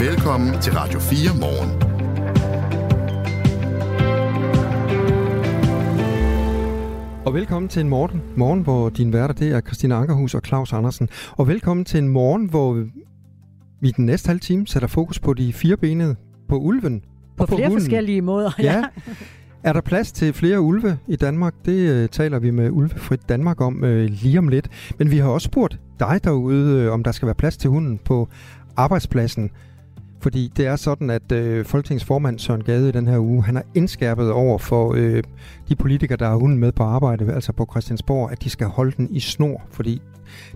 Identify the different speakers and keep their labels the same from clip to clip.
Speaker 1: Velkommen til Radio 4 morgen.
Speaker 2: Og velkommen til en morgen, morgen hvor din værter det er Christina Ankerhus og Claus Andersen. Og velkommen til en morgen, hvor vi den næste halve time sætter fokus på de fire benede, på ulven.
Speaker 3: På,
Speaker 2: og på
Speaker 3: flere
Speaker 2: hunden.
Speaker 3: forskellige måder.
Speaker 2: Ja. Er der plads til flere ulve i Danmark? Det uh, taler vi med Ulvefrit Danmark om uh, lige om lidt. Men vi har også spurgt dig derude, uh, om der skal være plads til hunden på arbejdspladsen. Fordi det er sådan, at øh, Folketingets formand Søren Gade i den her uge, han har indskærpet over for øh, de politikere, der har hunden med på arbejde, altså på Christiansborg, at de skal holde den i snor, fordi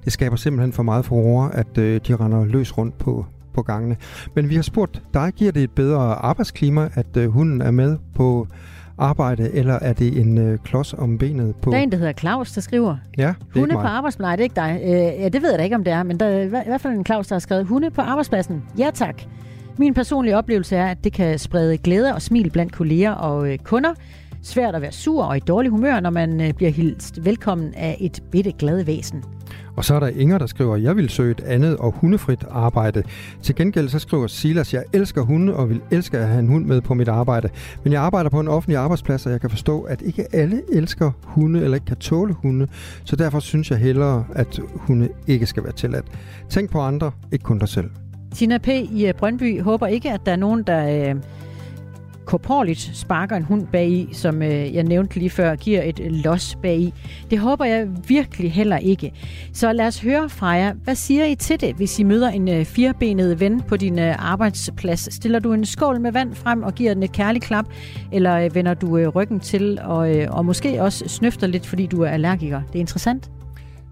Speaker 2: det skaber simpelthen for meget furore, at øh, de render løs rundt på, på gangene. Men vi har spurgt dig, giver det et bedre arbejdsklima, at øh, hunden er med på arbejde, eller er det en øh, klods om benet på...
Speaker 3: Der er en, der hedder Claus, der skriver,
Speaker 2: Ja, det er
Speaker 3: hunde på. Nej, det er ikke dig. Øh, ja, det ved jeg da ikke, om det er, men der er i hvert fald en Claus, der har skrevet, hunde på arbejdspladsen. Ja tak. Min personlige oplevelse er, at det kan sprede glæde og smil blandt kolleger og øh, kunder. Svært at være sur og i dårlig humør, når man øh, bliver hilst velkommen af et bitte glad væsen.
Speaker 2: Og så er der Inger, der skriver, jeg vil søge et andet og hundefrit arbejde. Til gengæld så skriver Silas, jeg elsker hunde og vil elske at have en hund med på mit arbejde. Men jeg arbejder på en offentlig arbejdsplads, og jeg kan forstå, at ikke alle elsker hunde eller ikke kan tåle hunde. Så derfor synes jeg hellere, at hunde ikke skal være tilladt. Tænk på andre, ikke kun dig selv.
Speaker 3: Tina P. i øh, Brøndby håber ikke, at der er nogen, der øh, korporligt sparker en hund bagi, som øh, jeg nævnte lige før, giver et øh, los bagi. Det håber jeg virkelig heller ikke. Så lad os høre fra jer. Hvad siger I til det, hvis I møder en øh, firebenet ven på din øh, arbejdsplads? Stiller du en skål med vand frem og giver den et kærligt klap? Eller øh, vender du øh, ryggen til og, øh, og måske også snøfter lidt, fordi du er allergiker? Det er interessant.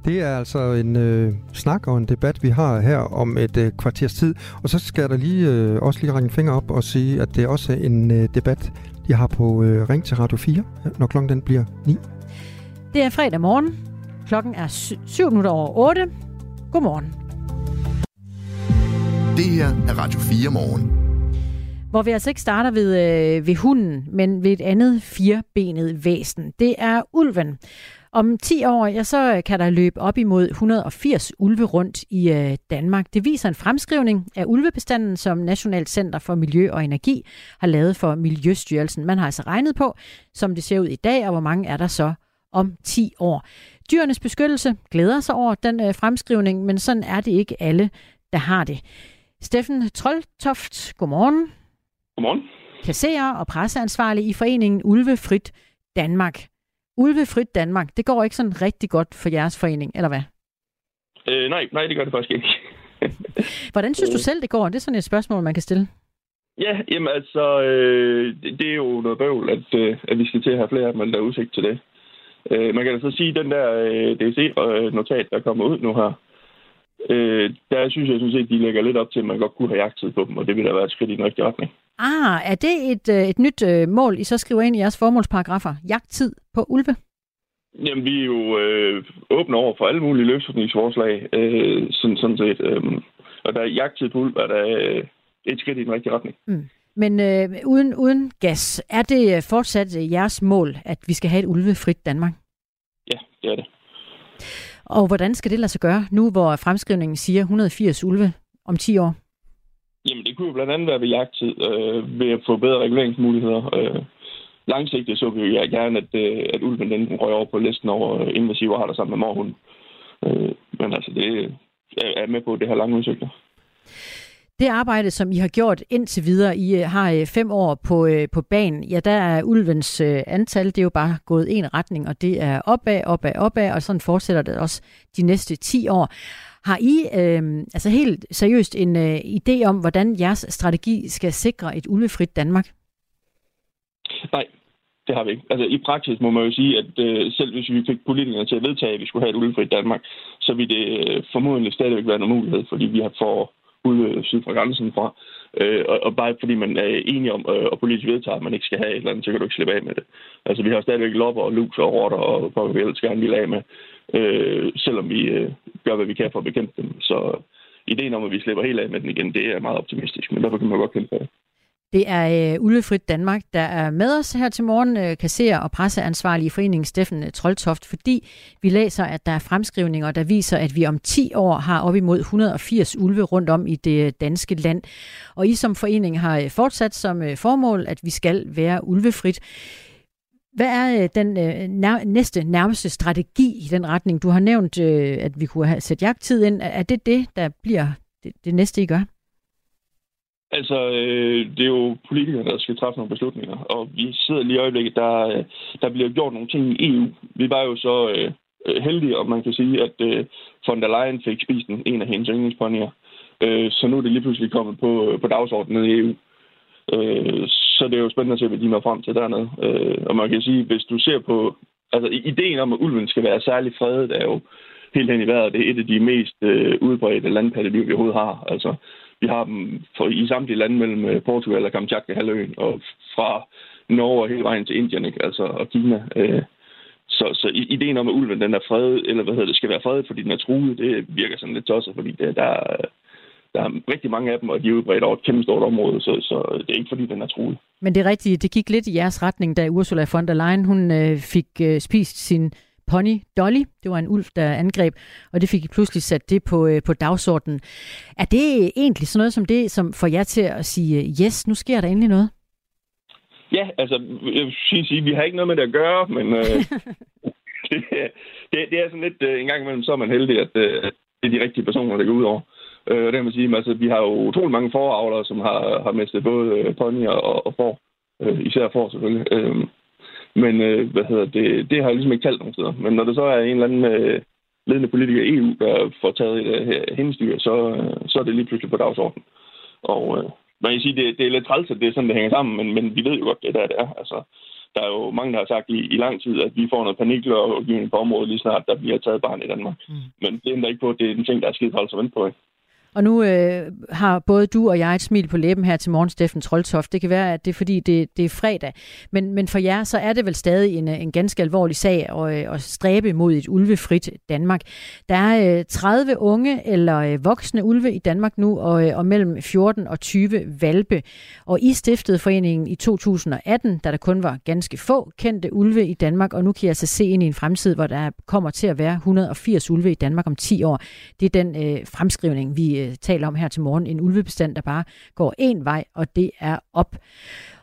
Speaker 2: Det er altså en øh, snak og en debat, vi har her om et øh, kvarters tid. Og så skal jeg da lige, øh, også lige række en finger op og sige, at det er også en øh, debat, jeg har på øh, Ring til Radio 4, når klokken den bliver 9.
Speaker 3: Det er fredag morgen. Klokken er 7 minutter over 8. Godmorgen.
Speaker 1: Det her er Radio 4 morgen.
Speaker 3: Hvor vi altså ikke starter ved, øh, ved hunden, men ved et andet firebenet væsen. Det er ulven. Om 10 år, ja, så kan der løbe op imod 180 ulve rundt i øh, Danmark. Det viser en fremskrivning af ulvebestanden, som Nationalt Center for Miljø og Energi har lavet for Miljøstyrelsen. Man har altså regnet på, som det ser ud i dag, og hvor mange er der så om 10 år. Dyrenes beskyttelse glæder sig over den øh, fremskrivning, men sådan er det ikke alle, der har det. Steffen Troldtoft, godmorgen
Speaker 4: Godmorgen.
Speaker 3: kasserer og presseansvarlig i foreningen Ulvefrit Danmark. Ulvefrit Danmark, det går ikke sådan rigtig godt for jeres forening, eller hvad?
Speaker 4: Øh, nej, nej, det gør det faktisk ikke.
Speaker 3: Hvordan synes du selv, det går? Det er sådan et spørgsmål, man kan stille.
Speaker 4: ja, jamen altså, øh, det, det er jo noget bøvl, at, øh, at vi skal til at have flere, men der er udsigt til det. Øh, man kan da så sige, at den der øh, DC-notat, der kommer ud nu her, øh, der synes jeg, synes jeg, de lægger lidt op til, at man godt kunne have jagttid på dem, og det ville da være et skridt i den rigtige retning.
Speaker 3: Ah, er det et, øh, et nyt øh, mål, I så skriver ind i jeres formålsparagrafer? Jagttid på ulve?
Speaker 4: Jamen, vi er jo øh, åbne over for alle mulige løsningsforslag, øh, sådan, sådan set. Øh, og der er jagttid på ulv, er der øh, et skridt i den rigtige retning.
Speaker 3: Men øh, uden, uden gas, er det øh, fortsat øh, jeres mål, at vi skal have et ulvefrit Danmark?
Speaker 4: Ja, det er det.
Speaker 3: Og hvordan skal det lade sig gøre, nu hvor fremskrivningen siger 180 ulve om 10 år?
Speaker 4: Jamen, det kunne jo blandt andet være ved jagttid, øh, ved at få bedre reguleringsmuligheder. Øh, langsigtet så vi jo gerne, at, øh, at ulven den røg over på listen over øh, invasive arter sammen med morhunden. Øh, men altså, det er er med på det her lange udsigter.
Speaker 3: Det arbejde, som I har gjort indtil videre, I øh, har øh, fem år på, på banen, ja, der er ulvens antal, det er jo bare gået en retning, og det er opad, opad, opad, og sådan fortsætter det også de næste 10 år. Har I øh, altså helt seriøst en øh, idé om, hvordan jeres strategi skal sikre et ulvefrit Danmark?
Speaker 4: Nej, det har vi ikke. Altså, i praksis må man jo sige, at øh, selv hvis vi fik politikerne til at vedtage, at vi skulle have et ulvefrit Danmark, så ville det øh, formodentlig stadigvæk være en mulighed, fordi vi har for ulve syd fra grænsen fra. Øh, og, og bare fordi man er enig om, øh, og politisk vedtager, at man ikke skal have et eller andet, så kan du ikke slippe af med det. Altså, vi har stadigvæk lopper og lus og rotter, og hvor vi ellers gerne vil af med, øh, selvom vi øh, gør, hvad vi kan for at bekæmpe dem. Så ideen om, at vi slipper helt af med den igen, det er meget optimistisk, men derfor kan man godt kæmpe for det.
Speaker 3: Det er øh, Ulvefrit Danmark, der er med os her til morgen, øh, kasserer og presseansvarlig i foreningen Steffen øh, Troldtoft, fordi vi læser, at der er fremskrivninger, der viser, at vi om 10 år har op imod 180 ulve rundt om i det danske land. Og I som forening har øh, fortsat som øh, formål, at vi skal være ulvefrit. Hvad er øh, den øh, nær- næste nærmeste strategi i den retning? Du har nævnt, øh, at vi kunne have sat jagttid ind. Er det det, der bliver det, det næste, I gør?
Speaker 4: Altså, øh, det er jo politikere, der skal træffe nogle beslutninger, og vi sidder lige i øjeblikket, der, der bliver gjort nogle ting i EU. Vi var jo så øh, heldige, om man kan sige, at øh, von der Leyen fik spist en af hendes yndlingsponier. Øh, så nu er det lige pludselig kommet på, på dagsordenen i EU. Øh, så det er jo spændende at se, hvad de når frem til dernede. Øh, og man kan sige, hvis du ser på... Altså, ideen om, at ulven skal være særlig fredet, er jo helt hen i vejret. Det er et af de mest øh, udbredte landpattedyr, vi overhovedet har. Altså, vi har dem for, i samtlige lande mellem øh, Portugal og Kamchatka halvøen, og fra Norge og hele vejen til Indien, ikke? Altså, og Kina. Øh, så, så ideen om, at ulven den er fredet, eller hvad hedder det, skal være fredet, fordi den er truet, det virker sådan lidt tosset, fordi det, der, der er rigtig mange af dem, og de er udbredt over et kæmpe stort område, så, så det er ikke fordi, den er truet.
Speaker 3: Men det er rigtigt, det gik lidt i jeres retning, da Ursula von der Leyen hun øh, fik øh, spist sin pony Dolly. Det var en ulv, der angreb, og det fik I pludselig sat det på, øh, på dagsordenen. Er det egentlig sådan noget som det, som får jer til at sige, yes, nu sker der endelig noget?
Speaker 4: Ja, altså, jeg vil sige, vi har ikke noget med det at gøre, men øh, det, det, det er sådan lidt, øh, en gang imellem, så er man heldig, at, øh, at det er de rigtige personer, der går ud over. Øh, det kan man sige, altså, vi har jo utrolig mange foravlere, som har, har mistet både øh, ponyer og, og får. Øh, især får selvfølgelig. Øh, men øh, hvad hedder det, det har jeg ligesom ikke talt nogen steder. Men når det så er en eller anden øh, ledende politiker i EU, der får taget et øh, hendestyr, så, øh, så er det lige pludselig på dagsordenen. Og øh, man kan sige, det, det er lidt træls, at det er sådan, det hænger sammen, men, men vi ved jo godt, det der det er. Altså, der er jo mange, der har sagt i, i lang tid, at vi får noget paniklovgivning på området lige snart, der bliver taget barn i Danmark. Mm. Men det ændrer ikke på, at det er en ting, der er skidt træls at vente på. Ikke?
Speaker 3: Og nu øh, har både du og jeg et smil på læben her til morgen, Steffen Troldtoft. Det kan være, at det er fordi, det, det er fredag. Men, men for jer, så er det vel stadig en, øh, en ganske alvorlig sag at, øh, at stræbe mod et ulvefrit Danmark. Der er øh, 30 unge eller øh, voksne ulve i Danmark nu, og, øh, og mellem 14 og 20 valpe. Og I stiftede foreningen i 2018, da der kun var ganske få kendte ulve i Danmark, og nu kan jeg altså se ind i en fremtid, hvor der kommer til at være 180 ulve i Danmark om 10 år. Det er den øh, fremskrivning, vi øh, taler om her til morgen. En ulvebestand, der bare går en vej, og det er op.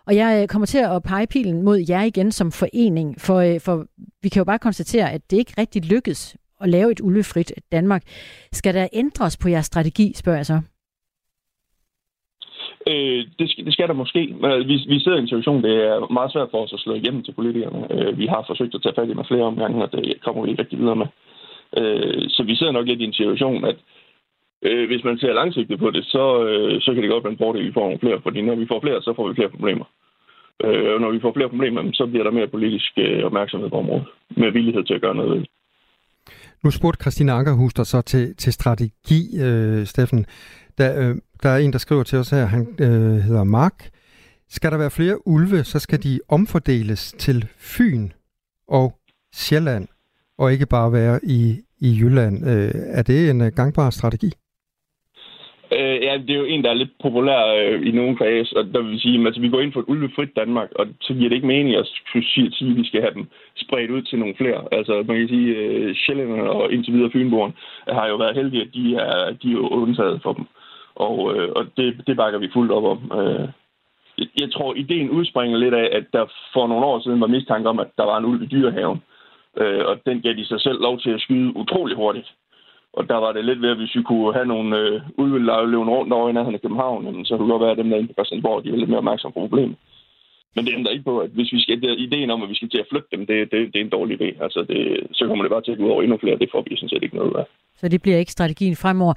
Speaker 3: Og jeg øh, kommer til at pege pilen mod jer igen som forening, for, øh, for vi kan jo bare konstatere, at det ikke rigtig lykkedes at lave et ulvefrit Danmark. Skal der ændres på jeres strategi, spørger jeg så?
Speaker 4: Øh, det, skal, det skal der måske. Øh, vi, vi sidder i en situation, det er meget svært for os at slå igennem til politikerne. Øh, vi har forsøgt at tage fat i med flere omgange, og det kommer vi ikke rigtig videre med. Øh, så vi sidder nok lidt i en situation, at øh, hvis man ser langsigtet på det, så, øh, så kan det godt være en fordel, at vi får nogle flere, fordi når vi får flere, så får vi flere problemer. Øh, og når vi får flere problemer, så bliver der mere politisk øh, opmærksomhed på området, med villighed til at gøre noget ved.
Speaker 2: Nu spurgte Christine Ankerhus dig så til, til strategi, øh, Steffen. Der, øh, der er en, der skriver til os her, han øh, hedder Mark. Skal der være flere ulve, så skal de omfordeles til Fyn og Sjælland, og ikke bare være i, i Jylland. Øh, er det en øh, gangbar strategi?
Speaker 4: Øh, ja, det er jo en, der er lidt populær øh, i nogle kreds, og der vil sige, at altså, vi går ind for et ulvefrit Danmark, og så giver det ikke mening at sige, at vi skal have dem spredt ud til nogle flere. Altså, man kan sige, at øh, og indtil videre Fynborgen har jo været heldige, at de er, de er undtaget for dem. Og, øh, og det, det bakker vi fuldt op om. Øh, jeg tror, ideen udspringer lidt af, at der for nogle år siden var mistanke om, at der var en ulv i dyrehaven. Øh, og den gav de sig selv lov til at skyde utrolig hurtigt. Og der var det lidt ved, at hvis vi kunne have nogle øh, ulveløvende rundt over i nærheden af København, jamen, så kunne det godt være, at dem der inde på Christiansborg, de er lidt mere opmærksomme på problemet. Men det ændrer ikke på, at hvis vi skal, det, ideen om, at vi skal til at flytte dem, det, det, det er en dårlig idé. Altså det, så kommer det bare til at gå ud over endnu flere, det får vi sådan set ikke noget af.
Speaker 3: Så det bliver ikke strategien fremover.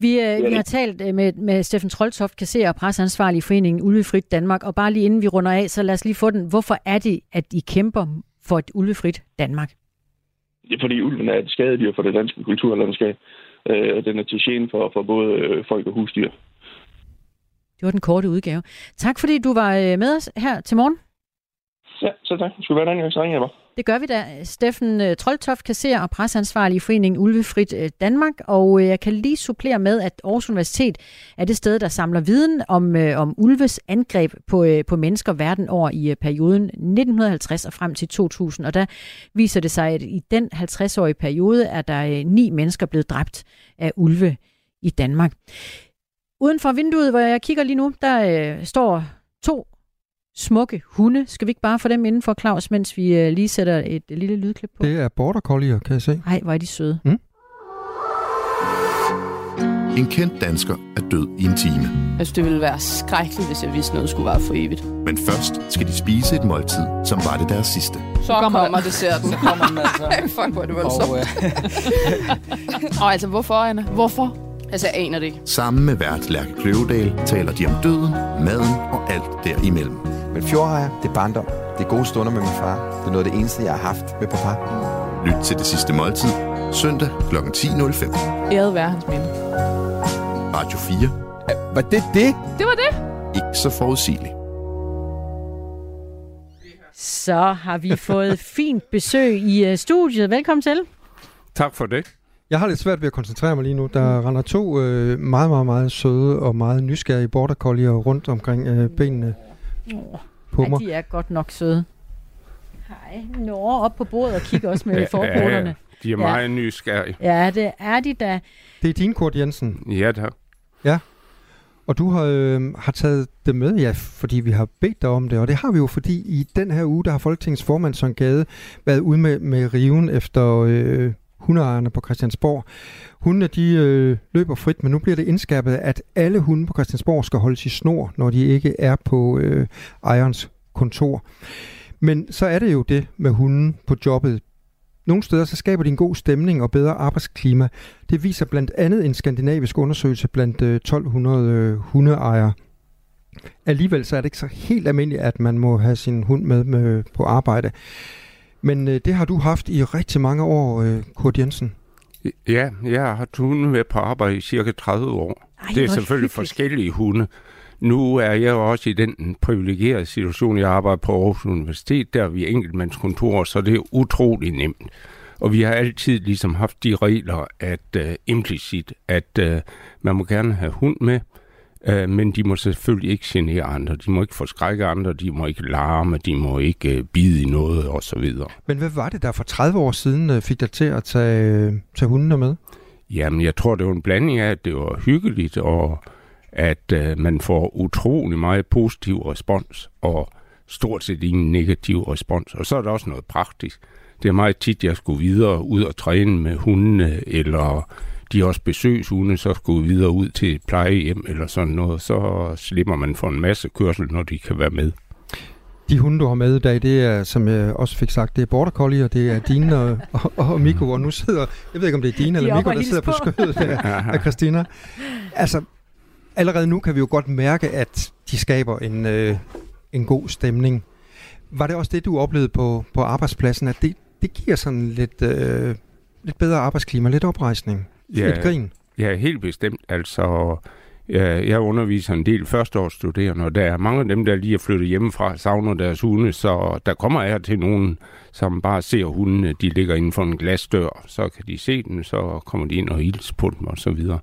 Speaker 3: Vi, øh, vi har talt øh, med, med Steffen Troldtoft, kasserer og presseansvarlig i foreningen Ulvefrit Danmark, og bare lige inden vi runder af, så lad os lige få den. Hvorfor er det, at I kæmper for et ulvefrit Danmark?
Speaker 4: Det er fordi ulven er et skadedyr for det danske kulturlandskab. Øh, den er til gene for, for både øh, folk og husdyr.
Speaker 3: Det var den korte udgave. Tak fordi du var øh, med os her til morgen.
Speaker 4: Ja, så tak. Skulle være den gang, så jeg bare.
Speaker 3: Det gør vi da. Steffen øh, Troltoft, kasserer og presseansvarlig i foreningen Ulvefrit øh, Danmark. Og øh, jeg kan lige supplere med, at Aarhus Universitet er det sted, der samler viden om, om ulves angreb på, på mennesker verden over i perioden 1950 og frem til 2000. Og der viser det sig, at i den 50-årige periode er der ni mennesker blevet dræbt af ulve i Danmark. Uden for vinduet, hvor jeg kigger lige nu, der øh, står to smukke hunde. Skal vi ikke bare få dem inden for, Claus, mens vi øh, lige sætter et lille lydklip på?
Speaker 2: Det er border collier, kan jeg se.
Speaker 3: Nej, hvor er de søde.
Speaker 2: Mm.
Speaker 1: En kendt dansker er død i en time.
Speaker 5: Jeg synes, det ville være skrækkeligt, hvis jeg vidste noget skulle være for evigt.
Speaker 1: Men først skal de spise et måltid, som var det deres sidste.
Speaker 5: Så kommer, kommer desserten.
Speaker 6: Så kommer den altså.
Speaker 5: Fuck, hvor er det voldsomt. Og, øh... og altså, hvorfor, Anna? Hvorfor? Altså, jeg aner det ikke.
Speaker 1: Sammen med vært Lærke Kløvedal taler de om døden, maden og alt derimellem.
Speaker 7: Men fjordrejer, det er barndom. Det er gode stunder med min far. Det er noget af det eneste, jeg har haft med papa.
Speaker 1: Lyt til det sidste måltid, søndag kl. 10.05.
Speaker 5: Æret være hans minde.
Speaker 1: Radio 4.
Speaker 7: Var det det?
Speaker 5: Det var det.
Speaker 1: Ikke så forudsigeligt.
Speaker 3: Så har vi fået fint besøg i uh, studiet. Velkommen til.
Speaker 8: Tak for det.
Speaker 2: Jeg har lidt svært ved at koncentrere mig lige nu. Der mm. render to øh, meget, meget, meget søde og meget nysgerrige border collier rundt omkring øh, benene
Speaker 3: oh, på mig. Ja, de er godt nok søde. Hej. Nå, op på bordet og kigger også med forbrugerne. Ja,
Speaker 8: de er meget ja. nysgerrige.
Speaker 3: Ja, det er de da.
Speaker 2: Det er din, Kurt Jensen.
Speaker 8: Ja, tak.
Speaker 2: Ja. Og du har, øh, har taget det med, ja, fordi vi har bedt dig om det. Og det har vi jo, fordi i den her uge, der har Folketingets formand Søren Gade været ude med, med riven efter øh, hundeejerne på Christiansborg. Hundene de øh, løber frit, men nu bliver det indskærpet, at alle hunde på Christiansborg skal holdes i snor, når de ikke er på øh, ejerens kontor. Men så er det jo det med hunden på jobbet. Nogle steder så skaber de en god stemning og bedre arbejdsklima. Det viser blandt andet en skandinavisk undersøgelse blandt øh, 1200 øh, hundeejere. Alligevel så er det ikke så helt almindeligt, at man må have sin hund med, med på arbejde. Men øh, det har du haft i rigtig mange år, øh, Kurt Jensen.
Speaker 8: Ja, jeg har haft hunde med på arbejde i cirka 30 år. Ej, det er selvfølgelig hyggeligt. forskellige hunde. Nu er jeg også i den privilegerede situation, jeg arbejder på Aarhus Universitet, der er vi enkeltmandskontor, så det er utrolig nemt. Og vi har altid ligesom haft de regler, at uh, implicit, at uh, man må gerne have hund med, Øh, men de må selvfølgelig ikke genere andre, de må ikke forskrække andre, de må ikke larme, de må ikke øh, bide i noget osv.
Speaker 2: Men hvad var det, der for 30 år siden øh, fik dig til at tage, øh, tage hundene med?
Speaker 8: Jamen, jeg tror, det var en blanding af, at det var hyggeligt, og at øh, man får utrolig meget positiv respons, og stort set ingen negativ respons. Og så er der også noget praktisk. Det er meget tit, jeg skulle videre ud og træne med hundene, eller de også besøgshunde, så skulle videre ud til et plejehjem eller sådan noget, så slipper man for en masse kørsel, når de kan være med.
Speaker 2: De hunde, du har med i dag, det er, som jeg også fik sagt, det er Border Collie, og det er Dine og, og, og Miko, og nu sidder, jeg ved ikke, om det er Dine eller Miko, der sidder på, på skødet af, af Christina. Altså, allerede nu kan vi jo godt mærke, at de skaber en, øh, en god stemning. Var det også det, du oplevede på, på arbejdspladsen, at det, det giver sådan lidt, øh, lidt bedre arbejdsklima, lidt oprejsning?
Speaker 8: Ja,
Speaker 2: grin?
Speaker 8: Ja, helt bestemt. Altså, ja, jeg underviser en del førsteårsstuderende, og der er mange af dem, der lige er flyttet hjemmefra, savner deres hunde, så der kommer jeg til nogen, som bare ser hundene, de ligger inden for en glasdør, så kan de se dem, så kommer de ind og hilser på dem og så videre.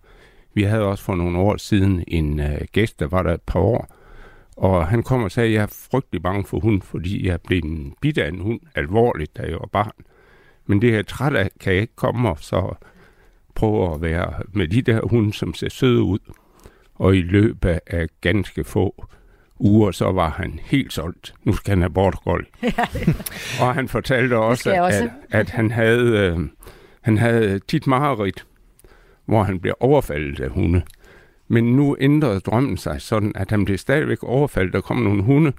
Speaker 8: Vi havde også for nogle år siden en uh, gæst, der var der et par år, og han kom og sagde, at jeg er frygtelig bange for hund, fordi jeg blev en bit af en hund alvorligt, da jeg var barn. Men det her træt af, kan jeg ikke komme, og så prøver at være med de der hunde, som ser søde ud. Og i løbet af ganske få uger, så var han helt solgt. Nu skal han have bortgård. og han fortalte også, også. At, at han havde, øh, han havde tit mareridt, hvor han blev overfaldet af hunde. Men nu ændrede drømmen sig sådan, at han blev stadigvæk overfaldet. Der kom nogle hunde,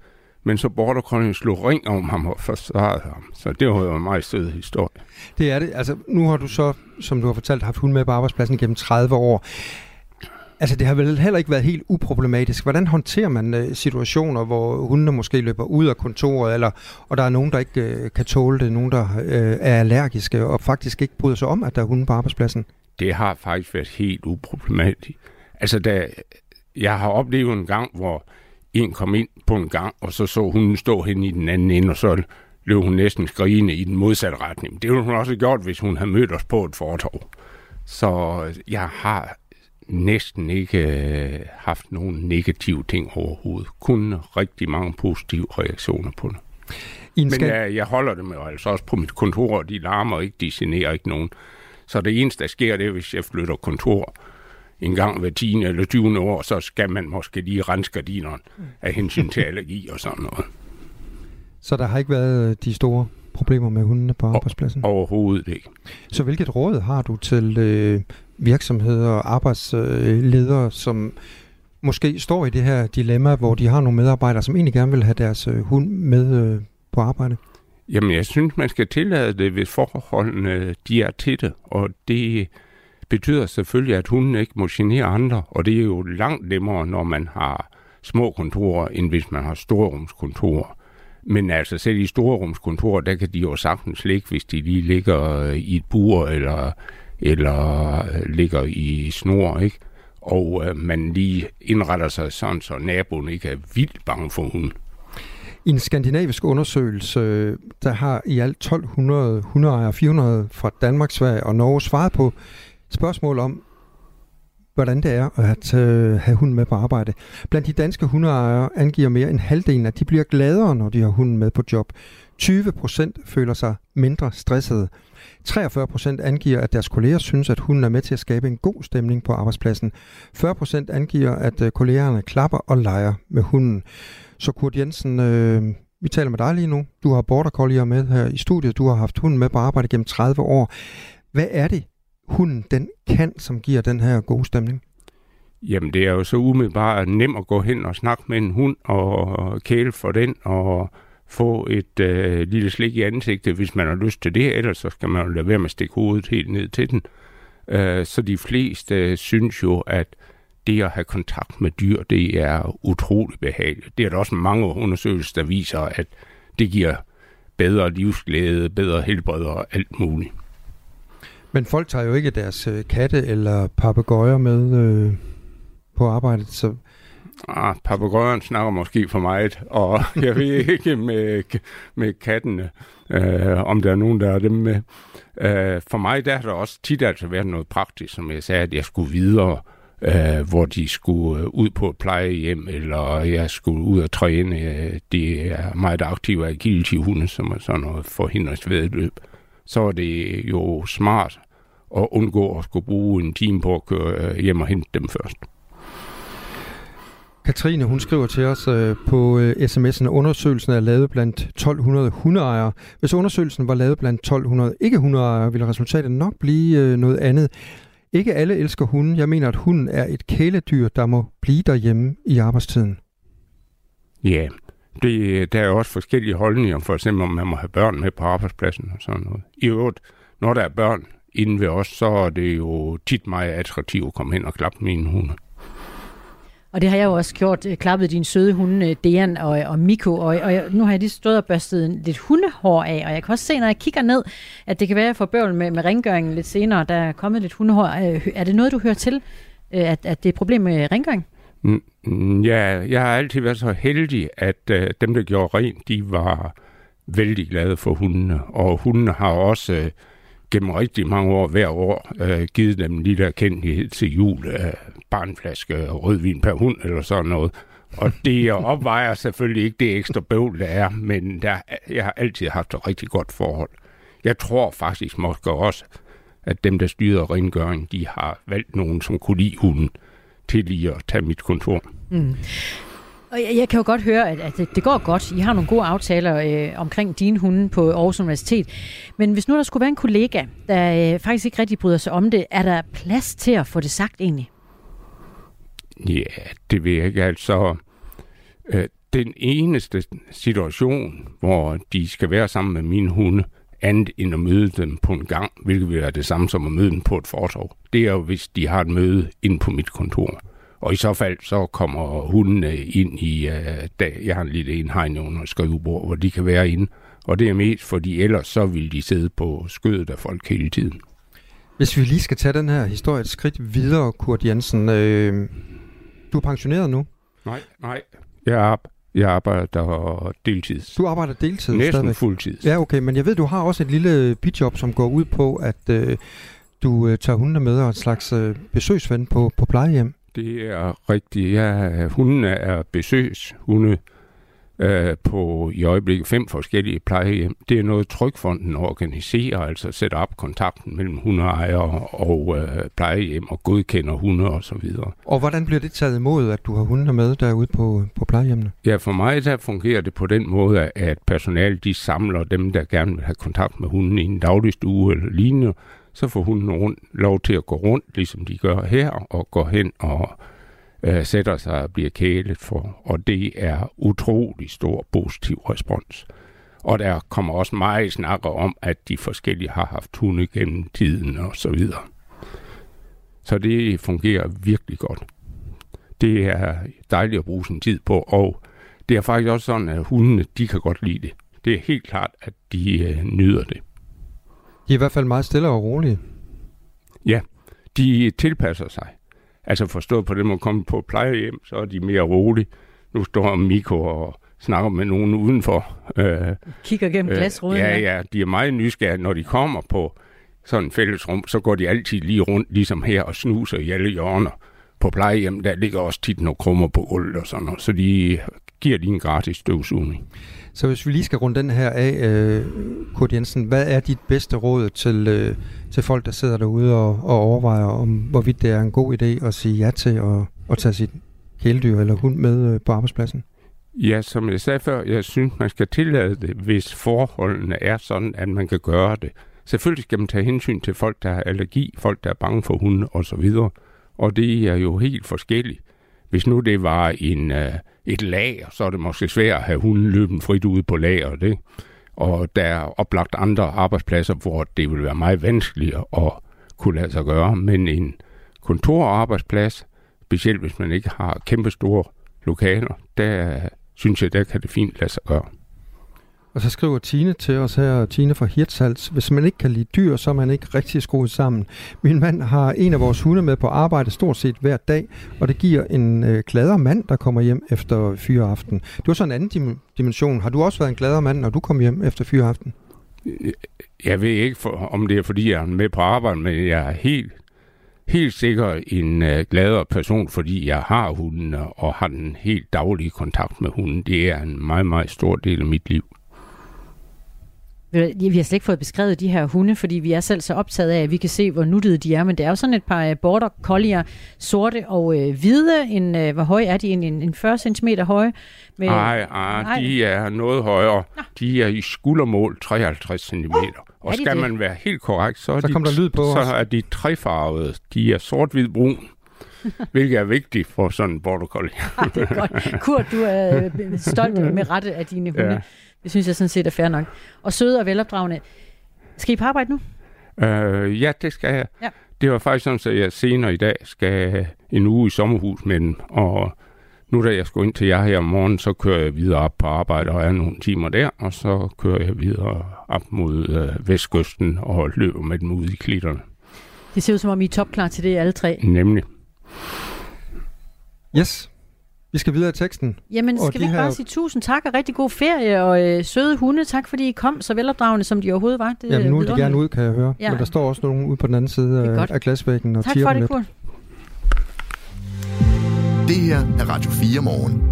Speaker 8: men så Border Collie slog ring om ham og forsvarede ham. Så det var jo en meget sød historie.
Speaker 2: Det er det. Altså, nu har du så, som du har fortalt, haft hund med på arbejdspladsen gennem 30 år. Altså, det har vel heller ikke været helt uproblematisk. Hvordan håndterer man uh, situationer, hvor hundene måske løber ud af kontoret, eller, og der er nogen, der ikke uh, kan tåle det, nogen, der uh, er allergiske, og faktisk ikke bryder sig om, at der er hunde på arbejdspladsen?
Speaker 8: Det har faktisk været helt uproblematisk. Altså, da, jeg har oplevet en gang, hvor en kom ind på en gang, og så så hun stå hen i den anden ende, og så løb hun næsten skrigende i den modsatte retning. Det ville hun også gjort, hvis hun havde mødt os på et fortov. Så jeg har næsten ikke øh, haft nogen negative ting overhovedet. Kun rigtig mange positive reaktioner på det. Men jeg, jeg holder det med altså også på mit kontor, og de larmer ikke, de generer ikke nogen. Så det eneste, der sker, det er, hvis jeg flytter kontor en gang hver 10. eller 20. år, så skal man måske lige rense gardinerne af hensyn til allergi og sådan noget.
Speaker 2: Så der har ikke været øh, de store problemer med hundene på arbejdspladsen?
Speaker 8: Overhovedet ikke.
Speaker 2: Så hvilket råd har du til øh, virksomheder og arbejdsledere, som måske står i det her dilemma, hvor de har nogle medarbejdere, som egentlig gerne vil have deres øh, hund med øh, på arbejde?
Speaker 8: Jamen, jeg synes, man skal tillade det, hvis forholdene de er til det, og det betyder selvfølgelig, at hunden ikke må genere andre, og det er jo langt nemmere, når man har små kontorer, end hvis man har storrumskontorer. Men altså selv i storrumskontorer, der kan de jo sagtens ligge, hvis de lige ligger øh, i et bur eller, eller øh, ligger i snor, ikke? Og øh, man lige indretter sig sådan, så naboen ikke er vildt bange for hunden.
Speaker 2: I en skandinavisk undersøgelse, der har i alt 1200 hundeejere, 400 fra Danmark, Sverige og Norge svaret på spørgsmål om, hvordan det er at øh, have hunden med på arbejde. Blandt de danske hundeejere angiver mere end halvdelen, at de bliver gladere, når de har hunden med på job. 20 procent føler sig mindre stressede. 43 procent angiver, at deres kolleger synes, at hunden er med til at skabe en god stemning på arbejdspladsen. 40 procent angiver, at øh, kollegerne klapper og leger med hunden. Så Kurt Jensen, øh, vi taler med dig lige nu. Du har Border Collier med her i studiet. Du har haft hunden med på arbejde gennem 30 år. Hvad er det, hunden den kan, som giver den her gode stemning?
Speaker 8: Jamen, det er jo så umiddelbart nemt at gå hen og snakke med en hund og kæle for den og få et øh, lille slik i ansigtet, hvis man har lyst til det. Ellers så skal man jo lade være med at stikke hovedet helt ned til den. Øh, så de fleste øh, synes jo, at det at have kontakt med dyr, det er utrolig behageligt. Det er der også mange undersøgelser, der viser, at det giver bedre livsglæde, bedre helbred og alt muligt.
Speaker 2: Men folk tager jo ikke deres øh, katte eller papegøjer med øh, på arbejdet, så...
Speaker 8: Ah, papegøjeren snakker måske for meget, og jeg ved ikke med, med kattene, øh, om der er nogen, der er dem med. Øh, for mig der har der også tit altså været noget praktisk, som jeg sagde, at jeg skulle videre, øh, hvor de skulle øh, ud på et plejehjem, eller jeg skulle ud og træne. Øh, det er meget aktive agility hunde, som er sådan noget forhindringsvedløb. Så er det jo smart at undgå at skulle bruge en time på at køre øh, hjem og hente dem først.
Speaker 2: Katrine, hun skriver til os øh, på øh, sms'en, at undersøgelsen er lavet blandt 1200 hundeejere. Hvis undersøgelsen var lavet blandt 1200 ikke hundeejere, ville resultatet nok blive øh, noget andet. Ikke alle elsker hunden. Jeg mener, at hunden er et kæledyr, der må blive derhjemme i arbejdstiden.
Speaker 8: Ja, det, der er også forskellige holdninger, for eksempel om man må have børn med på arbejdspladsen og sådan noget. I øvrigt, når der er børn inden ved os, så er det jo tit meget attraktivt at komme hen og klappe mine hunde.
Speaker 3: Og det har jeg jo også gjort, øh, klappet din søde hunde, øh, Dejan og, og Miko, og, og jeg, nu har jeg lige stået og børstet lidt hundehår af, og jeg kan også se, når jeg kigger ned, at det kan være, at jeg får bøvl med, med rengøringen lidt senere, der er kommet lidt hundehår. Øh, er det noget, du hører til, at, at det er et problem med rengøring?
Speaker 8: Ja, jeg har altid været så heldig, at uh, dem, der gjorde rent, de var vældig glade for hundene, og hundene har også uh, gennem rigtig mange år hver år uh, givet dem en lille erkendelighed til jul. Uh, barnflaske rødvin per hund eller sådan noget. Og det opvejer selvfølgelig ikke det ekstra bøvl, der er, men der, jeg har altid haft et rigtig godt forhold. Jeg tror faktisk måske også, at dem, der styrer rengøring, de har valgt nogen, som kunne lide hunden til lige at tage mit kontor. Mm.
Speaker 3: Og jeg, jeg kan jo godt høre, at, at det, det går godt. I har nogle gode aftaler øh, omkring dine hunde på Aarhus Universitet. Men hvis nu der skulle være en kollega, der øh, faktisk ikke rigtig bryder sig om det, er der plads til at få det sagt egentlig?
Speaker 8: Ja, det ved jeg ikke. Altså, øh, den eneste situation, hvor de skal være sammen med mine hunde, andet end at møde dem på en gang, hvilket vil være det samme som at møde dem på et fortov. Det er jo, hvis de har et møde ind på mit kontor. Og i så fald, så kommer hundene ind i, uh, da jeg har en lille indhegning under skrivebord, hvor de kan være inde. Og det er mest, fordi ellers så vil de sidde på skødet af folk hele tiden.
Speaker 2: Hvis vi lige skal tage den her historie et skridt videre, Kurt Jensen. Øh, du er pensioneret nu?
Speaker 8: Nej, nej. Jeg er Jeg arbejder deltid.
Speaker 2: Du arbejder deltid
Speaker 8: Næsten
Speaker 2: stadigvæk?
Speaker 8: fuldtid.
Speaker 2: Ja, okay, men jeg ved, du har også et lille bidjob, som går ud på, at øh, du øh, tager hundene med og en slags øh, besøgsven på, på plejehjem.
Speaker 8: Det er rigtigt. Ja, hundene er besøgshunde øh, på i øjeblikket fem forskellige plejehjem. Det er noget, Trykfonden organiserer, altså sætter op kontakten mellem hundeejere og øh, plejehjem og godkender hunde og så videre.
Speaker 2: Og hvordan bliver det taget imod, at du har hundene med derude på, på plejehjemmene?
Speaker 8: Ja, for mig der fungerer det på den måde, at personalet de samler dem, der gerne vil have kontakt med hunden i en dagligstue eller lignende. Så får hunden rundt, lov til at gå rundt, ligesom de gør her, og går hen og øh, sætter sig og bliver kælet for. Og det er utrolig stor positiv respons. Og der kommer også meget snakker om, at de forskellige har haft hunde gennem tiden og så videre. Så det fungerer virkelig godt. Det er dejligt at bruge sin tid på, og det er faktisk også sådan, at hundene, de kan godt lide det. Det er helt klart, at de øh, nyder det.
Speaker 2: De er i hvert fald meget stille og rolige.
Speaker 8: Ja, de tilpasser sig. Altså forstået på det, at komme på plejehjem, så er de mere rolige. Nu står Miko og snakker med nogen udenfor.
Speaker 3: Øh, Kigger gennem glasruden.
Speaker 8: Ja, ja, de er meget nysgerrige. Når de kommer på sådan et fællesrum, så går de altid lige rundt, ligesom her, og snuser i alle hjørner. På plejehjem, der ligger også tit nogle krummer på gulvet og sådan noget, så de giver lige en gratis støvsugning.
Speaker 2: Så hvis vi lige skal runde den her af, øh, Kurt Jensen, hvad er dit bedste råd til, øh, til folk, der sidder derude og, og overvejer, om hvorvidt det er en god idé at sige ja til at, at tage sit kæledyr eller hund med øh, på arbejdspladsen?
Speaker 8: Ja, som jeg sagde før, jeg synes, man skal tillade det, hvis forholdene er sådan, at man kan gøre det. Selvfølgelig skal man tage hensyn til folk, der har allergi, folk, der er bange for hunde osv., og det er jo helt forskelligt. Hvis nu det var en, uh, et lager, så er det måske svært at have hunden løben frit ude på lager. Det. Og der er oplagt andre arbejdspladser, hvor det vil være meget vanskeligt at kunne lade sig gøre. Men en kontorarbejdsplads, specielt hvis man ikke har kæmpe store lokaler, der synes jeg, der kan det fint lade sig gøre.
Speaker 2: Og så skriver Tine til os her, Tine fra Hirtshals. Hvis man ikke kan lide dyr, så er man ikke rigtig skruet sammen. Min mand har en af vores hunde med på arbejde stort set hver dag, og det giver en øh, gladere mand, der kommer hjem efter fyreaften. Det var så en anden dim- dimension. Har du også været en gladere mand, når du kom hjem efter fyreaften?
Speaker 8: Øh, jeg ved ikke, for, om det er, fordi jeg er med på arbejde, men jeg er helt, helt sikker en øh, gladere person, fordi jeg har hunden og har den helt daglige kontakt med hunden. Det er en meget, meget stor del af mit liv.
Speaker 3: Vi har slet ikke fået beskrevet de her hunde, fordi vi er selv så optaget af, at vi kan se, hvor nuttede de er. Men det er jo sådan et par øh, border collier, sorte og øh, hvide. En, øh, hvor høje er de? En, en 40 cm høje?
Speaker 8: Nej, nej, de er noget højere. Nå. De er i skuldermål 53 cm. Uh, og skal det? man være helt korrekt, så er,
Speaker 2: så
Speaker 8: de,
Speaker 2: der lyd på
Speaker 8: så er de trefarvede. De er sort-hvid-brun. hvilket er vigtigt for sådan en border collie.
Speaker 3: ja, det er godt. Kurt, du er øh, stolt med rette af dine hunde. Ja. Det synes jeg sådan set er fair nok. Og søde og velopdragende. Skal I på arbejde nu?
Speaker 8: Øh, ja, det skal jeg. Ja. Det var faktisk sådan, at jeg senere i dag skal en uge i sommerhus med den, og nu da jeg skal ind til jer her om morgenen, så kører jeg videre op på arbejde og er nogle timer der, og så kører jeg videre op mod øh, vestkysten og løber med dem ud i klitterne.
Speaker 3: Det ser ud som om I er topklar til det alle tre.
Speaker 8: Nemlig.
Speaker 2: Yes, vi skal videre i teksten.
Speaker 3: Jamen, skal vi ikke her... bare sige tusind tak og rigtig god ferie, og øh, søde hunde, tak fordi I kom så velopdragende, som de overhovedet var.
Speaker 2: Det Jamen, nu er de gerne ud, kan jeg høre. Ja. Men der står også nogen ude på den anden side af, af glasvæggen og
Speaker 3: Tak for det, Kurt.
Speaker 1: Det her er Radio 4 morgen.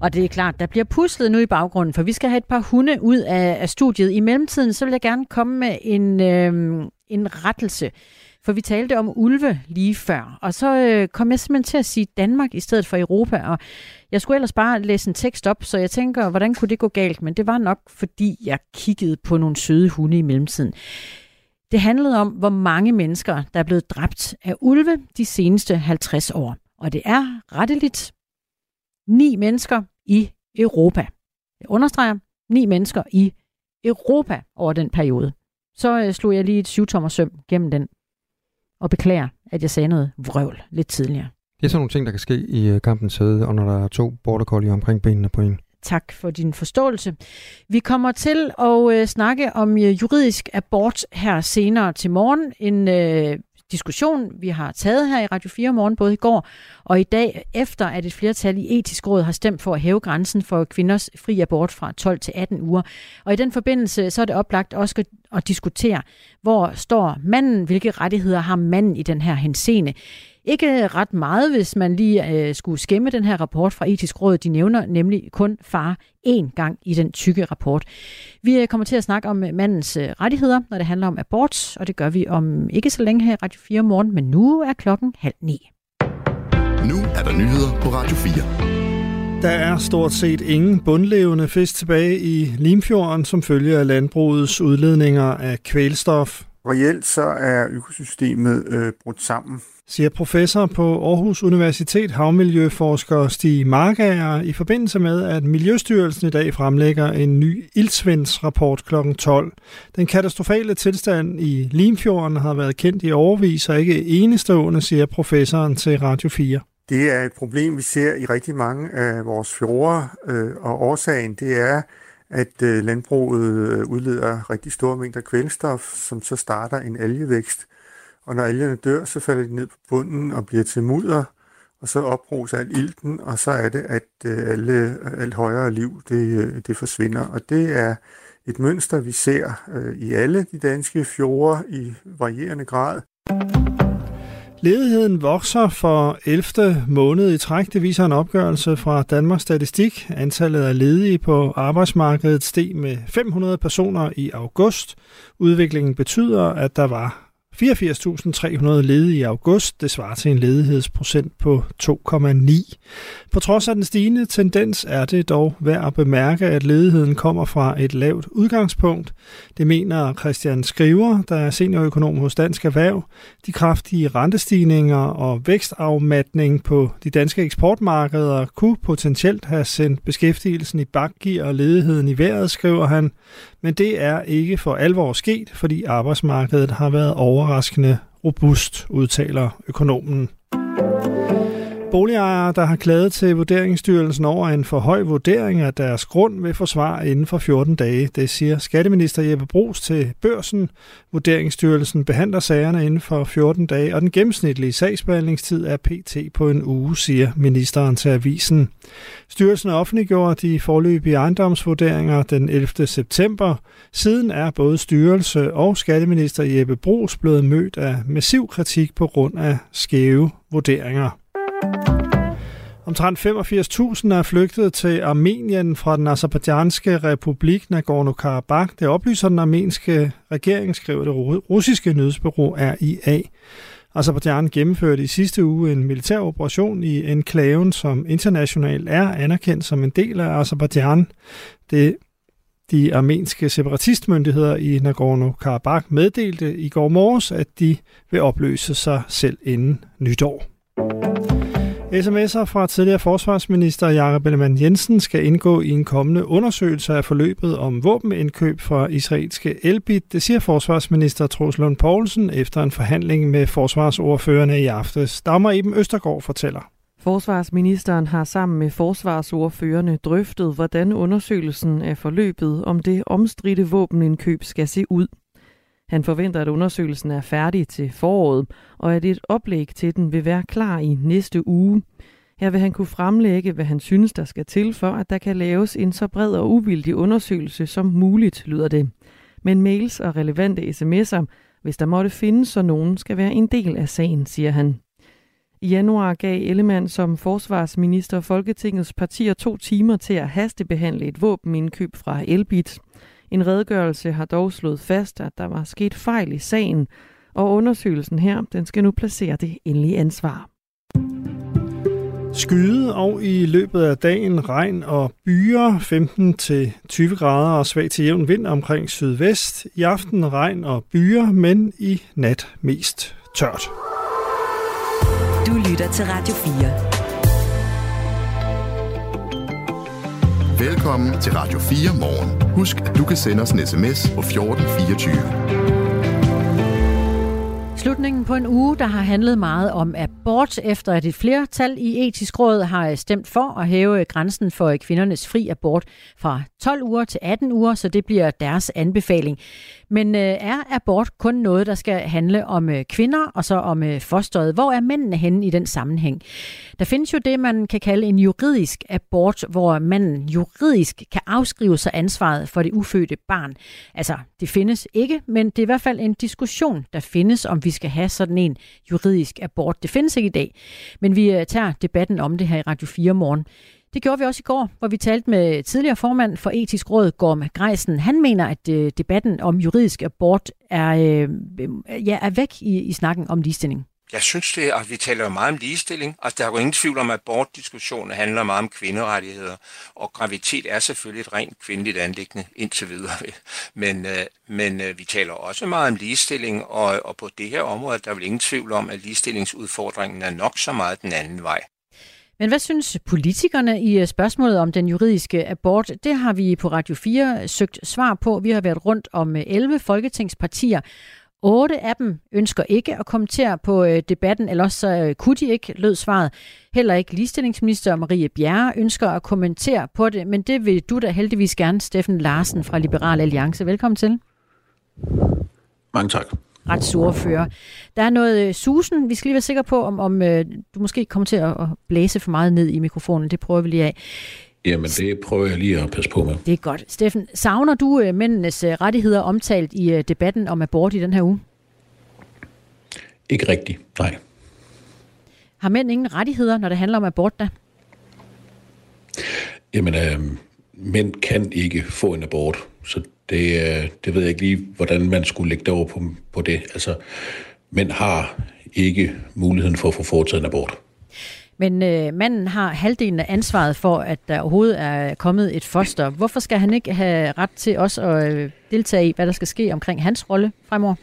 Speaker 3: Og det er klart, der bliver puslet nu i baggrunden, for vi skal have et par hunde ud af, af studiet. I mellemtiden, så vil jeg gerne komme med en, øh, en rettelse. For vi talte om ulve lige før, og så øh, kom jeg simpelthen til at sige Danmark i stedet for Europa, og jeg skulle ellers bare læse en tekst op, så jeg tænker, hvordan kunne det gå galt? Men det var nok, fordi jeg kiggede på nogle søde hunde i mellemtiden. Det handlede om, hvor mange mennesker, der er blevet dræbt af ulve de seneste 50 år. Og det er retteligt ni mennesker i Europa. Jeg understreger, ni mennesker i Europa over den periode. Så øh, slog jeg lige et syvtommersøm gennem den og beklager, at jeg sagde noget vrøvl lidt tidligere.
Speaker 2: Det er sådan nogle ting, der kan ske i øh, kampens sæde, og når der er to border collie omkring benene på en.
Speaker 3: Tak for din forståelse. Vi kommer til at øh, snakke om øh, juridisk abort her senere til morgen. En øh, diskussion, vi har taget her i Radio 4 morgen, både i går og i dag, efter at et flertal i etisk råd har stemt for at hæve grænsen for kvinders fri abort fra 12 til 18 uger. Og i den forbindelse, så er det oplagt også at diskutere, hvor står manden, hvilke rettigheder har manden i den her henseende. Ikke ret meget, hvis man lige øh, skulle skæmme den her rapport fra Etisk Råd. De nævner nemlig kun far én gang i den tykke rapport. Vi øh, kommer til at snakke om øh, mandens øh, rettigheder, når det handler om abort, og det gør vi om ikke så længe her i Radio 4 morgen, men nu er klokken halv ni.
Speaker 1: Nu er der nyheder på Radio 4.
Speaker 6: Der er stort set ingen bundlevende fisk tilbage i Limfjorden, som følger af landbrugets udledninger af kvælstof.
Speaker 9: Reelt så er økosystemet øh, brudt sammen
Speaker 6: siger professor på Aarhus Universitet havmiljøforsker Stig Markager i forbindelse med, at Miljøstyrelsen i dag fremlægger en ny ildsvindsrapport kl. 12. Den katastrofale tilstand i Limfjorden har været kendt i overvis og ikke enestående, siger professoren til Radio 4.
Speaker 9: Det er et problem, vi ser i rigtig mange af vores fjorde, øh, og årsagen det er, at øh, landbruget øh, udleder rigtig store mængder kvælstof, som så starter en algevækst, og når algerne dør, så falder de ned på bunden og bliver til mudder, og så opbruges al ilten, og så er det, at øh, alle, alt højere liv, det, øh, det forsvinder. Og det er et mønster, vi ser øh, i alle de danske fjorde i varierende grad.
Speaker 6: Ledigheden vokser for 11. måned i træk. Det viser en opgørelse fra Danmarks Statistik. Antallet af ledige på arbejdsmarkedet steg med 500 personer i august. Udviklingen betyder, at der var 84.300 ledige i august. Det svarer til en ledighedsprocent på 2,9. På trods af den stigende tendens er det dog værd at bemærke, at ledigheden kommer fra et lavt udgangspunkt. Det mener Christian Skriver, der er seniorøkonom hos Dansk Erhverv. De kraftige rentestigninger og vækstafmatning på de danske eksportmarkeder kunne potentielt have sendt beskæftigelsen i bakgear og ledigheden i vejret, skriver han. Men det er ikke for alvor sket, fordi arbejdsmarkedet har været overraskende robust, udtaler økonomen. Boligejere, der har klaget til Vurderingsstyrelsen over en for høj vurdering af deres grund, vil forsvar inden for 14 dage. Det siger skatteminister Jeppe Brugs til børsen. Vurderingsstyrelsen behandler sagerne inden for 14 dage, og den gennemsnitlige sagsbehandlingstid er pt. på en uge, siger ministeren til avisen. Styrelsen offentliggjorde de forløbige ejendomsvurderinger den 11. september. Siden er både styrelse og skatteminister Jeppe Brugs blevet mødt af massiv kritik på grund af skæve vurderinger. Omtrent 85.000 er flygtet til Armenien fra den azerbaijanske republik Nagorno-Karabakh. Det oplyser den armenske regering, skriver det russiske nyhedsbureau RIA. Azerbaijan gennemførte i sidste uge en militær operation i enklaven, som internationalt er anerkendt som en del af Azerbaijan. Det de armenske separatistmyndigheder i Nagorno-Karabakh meddelte i går morges, at de vil opløse sig selv inden nytår. SMS'er fra tidligere forsvarsminister Jakob Ellemann Jensen skal indgå i en kommende undersøgelse af forløbet om våbenindkøb fra israelske Elbit. Det siger forsvarsminister Troels Lund Poulsen efter en forhandling med forsvarsordførende i aftes. Dammer Eben Østergaard fortæller.
Speaker 10: Forsvarsministeren har sammen med forsvarsordførende drøftet, hvordan undersøgelsen af forløbet om det omstridte våbenindkøb skal se ud. Han forventer, at undersøgelsen er færdig til foråret, og at et oplæg til den vil være klar i næste uge. Her vil han kunne fremlægge, hvad han synes, der skal til for, at der kan laves en så bred og uvildig undersøgelse som muligt, lyder det. Men mails og relevante sms'er, hvis der måtte findes, så nogen skal være en del af sagen, siger han. I januar gav Ellemann som forsvarsminister Folketingets partier to timer til at hastebehandle et våbenindkøb fra Elbit. En redegørelse har dog slået fast, at der var sket fejl i sagen, og undersøgelsen her den skal nu placere det endelige ansvar.
Speaker 6: Skyde og i løbet af dagen regn og byer 15-20 grader og svag til jævn vind omkring sydvest. I aften regn og byer, men i nat mest tørt.
Speaker 11: Du lytter til Radio 4.
Speaker 1: Velkommen til Radio 4 morgen. Husk, at du kan sende os en sms på 1424.
Speaker 3: Slutningen på en uge, der har handlet meget om abort, efter at et flertal i etisk råd har stemt for at hæve grænsen for kvindernes fri abort fra 12 uger til 18 uger, så det bliver deres anbefaling. Men øh, er abort kun noget, der skal handle om øh, kvinder og så om øh, fosteret? Hvor er mændene henne i den sammenhæng? Der findes jo det, man kan kalde en juridisk abort, hvor manden juridisk kan afskrive sig ansvaret for det ufødte barn. Altså, det findes ikke, men det er i hvert fald en diskussion, der findes, om vi skal have sådan en juridisk abort. Det findes ikke i dag, men vi øh, tager debatten om det her i Radio 4 morgen. Det gjorde vi også i går, hvor vi talte med tidligere formand for etisk råd, Gorm Greisen. Han mener, at øh, debatten om juridisk abort er, øh, øh ja, er væk i, i snakken om ligestilling.
Speaker 12: Jeg synes, det, at vi taler meget om ligestilling. Altså, der er jo ingen tvivl om, at abortdiskussionen handler meget om kvinderettigheder, og graviditet er selvfølgelig et rent kvindeligt anlæggende indtil videre. Men, øh, men øh, vi taler også meget om ligestilling, og, og på det her område der er vel ingen tvivl om, at ligestillingsudfordringen er nok så meget den anden vej.
Speaker 3: Men hvad synes politikerne i øh, spørgsmålet om den juridiske abort? Det har vi på Radio 4 søgt svar på. Vi har været rundt om øh, 11 folketingspartier. Otte af dem ønsker ikke at kommentere på øh, debatten, eller også kunne de ikke, lød svaret. Heller ikke ligestillingsminister Marie Bjerre ønsker at kommentere på det, men det vil du da heldigvis gerne, Steffen Larsen fra Liberal Alliance. Velkommen til.
Speaker 13: Mange tak
Speaker 3: retsordfører. Der er noget øh, susen. Vi skal lige være sikre på, om, om øh, du måske kommer til at, at blæse for meget ned i mikrofonen. Det prøver vi lige af.
Speaker 13: Jamen, det prøver jeg lige at passe på med.
Speaker 3: Det er godt. Steffen, savner du øh, mændenes rettigheder omtalt i debatten om abort i den her uge?
Speaker 13: Ikke rigtigt, nej.
Speaker 3: Har mænd ingen rettigheder, når det handler om abort da?
Speaker 13: Jamen, øh, mænd kan ikke få en abort, så det, øh, det ved jeg ikke lige, hvordan man skulle lægge det over på, på det. Altså, mænd har ikke muligheden for at få foretaget en abort.
Speaker 3: Men øh, manden har halvdelen af ansvaret for, at der overhovedet er kommet et foster. Hvorfor skal han ikke have ret til også at øh, deltage i, hvad der skal ske omkring hans rolle fremover?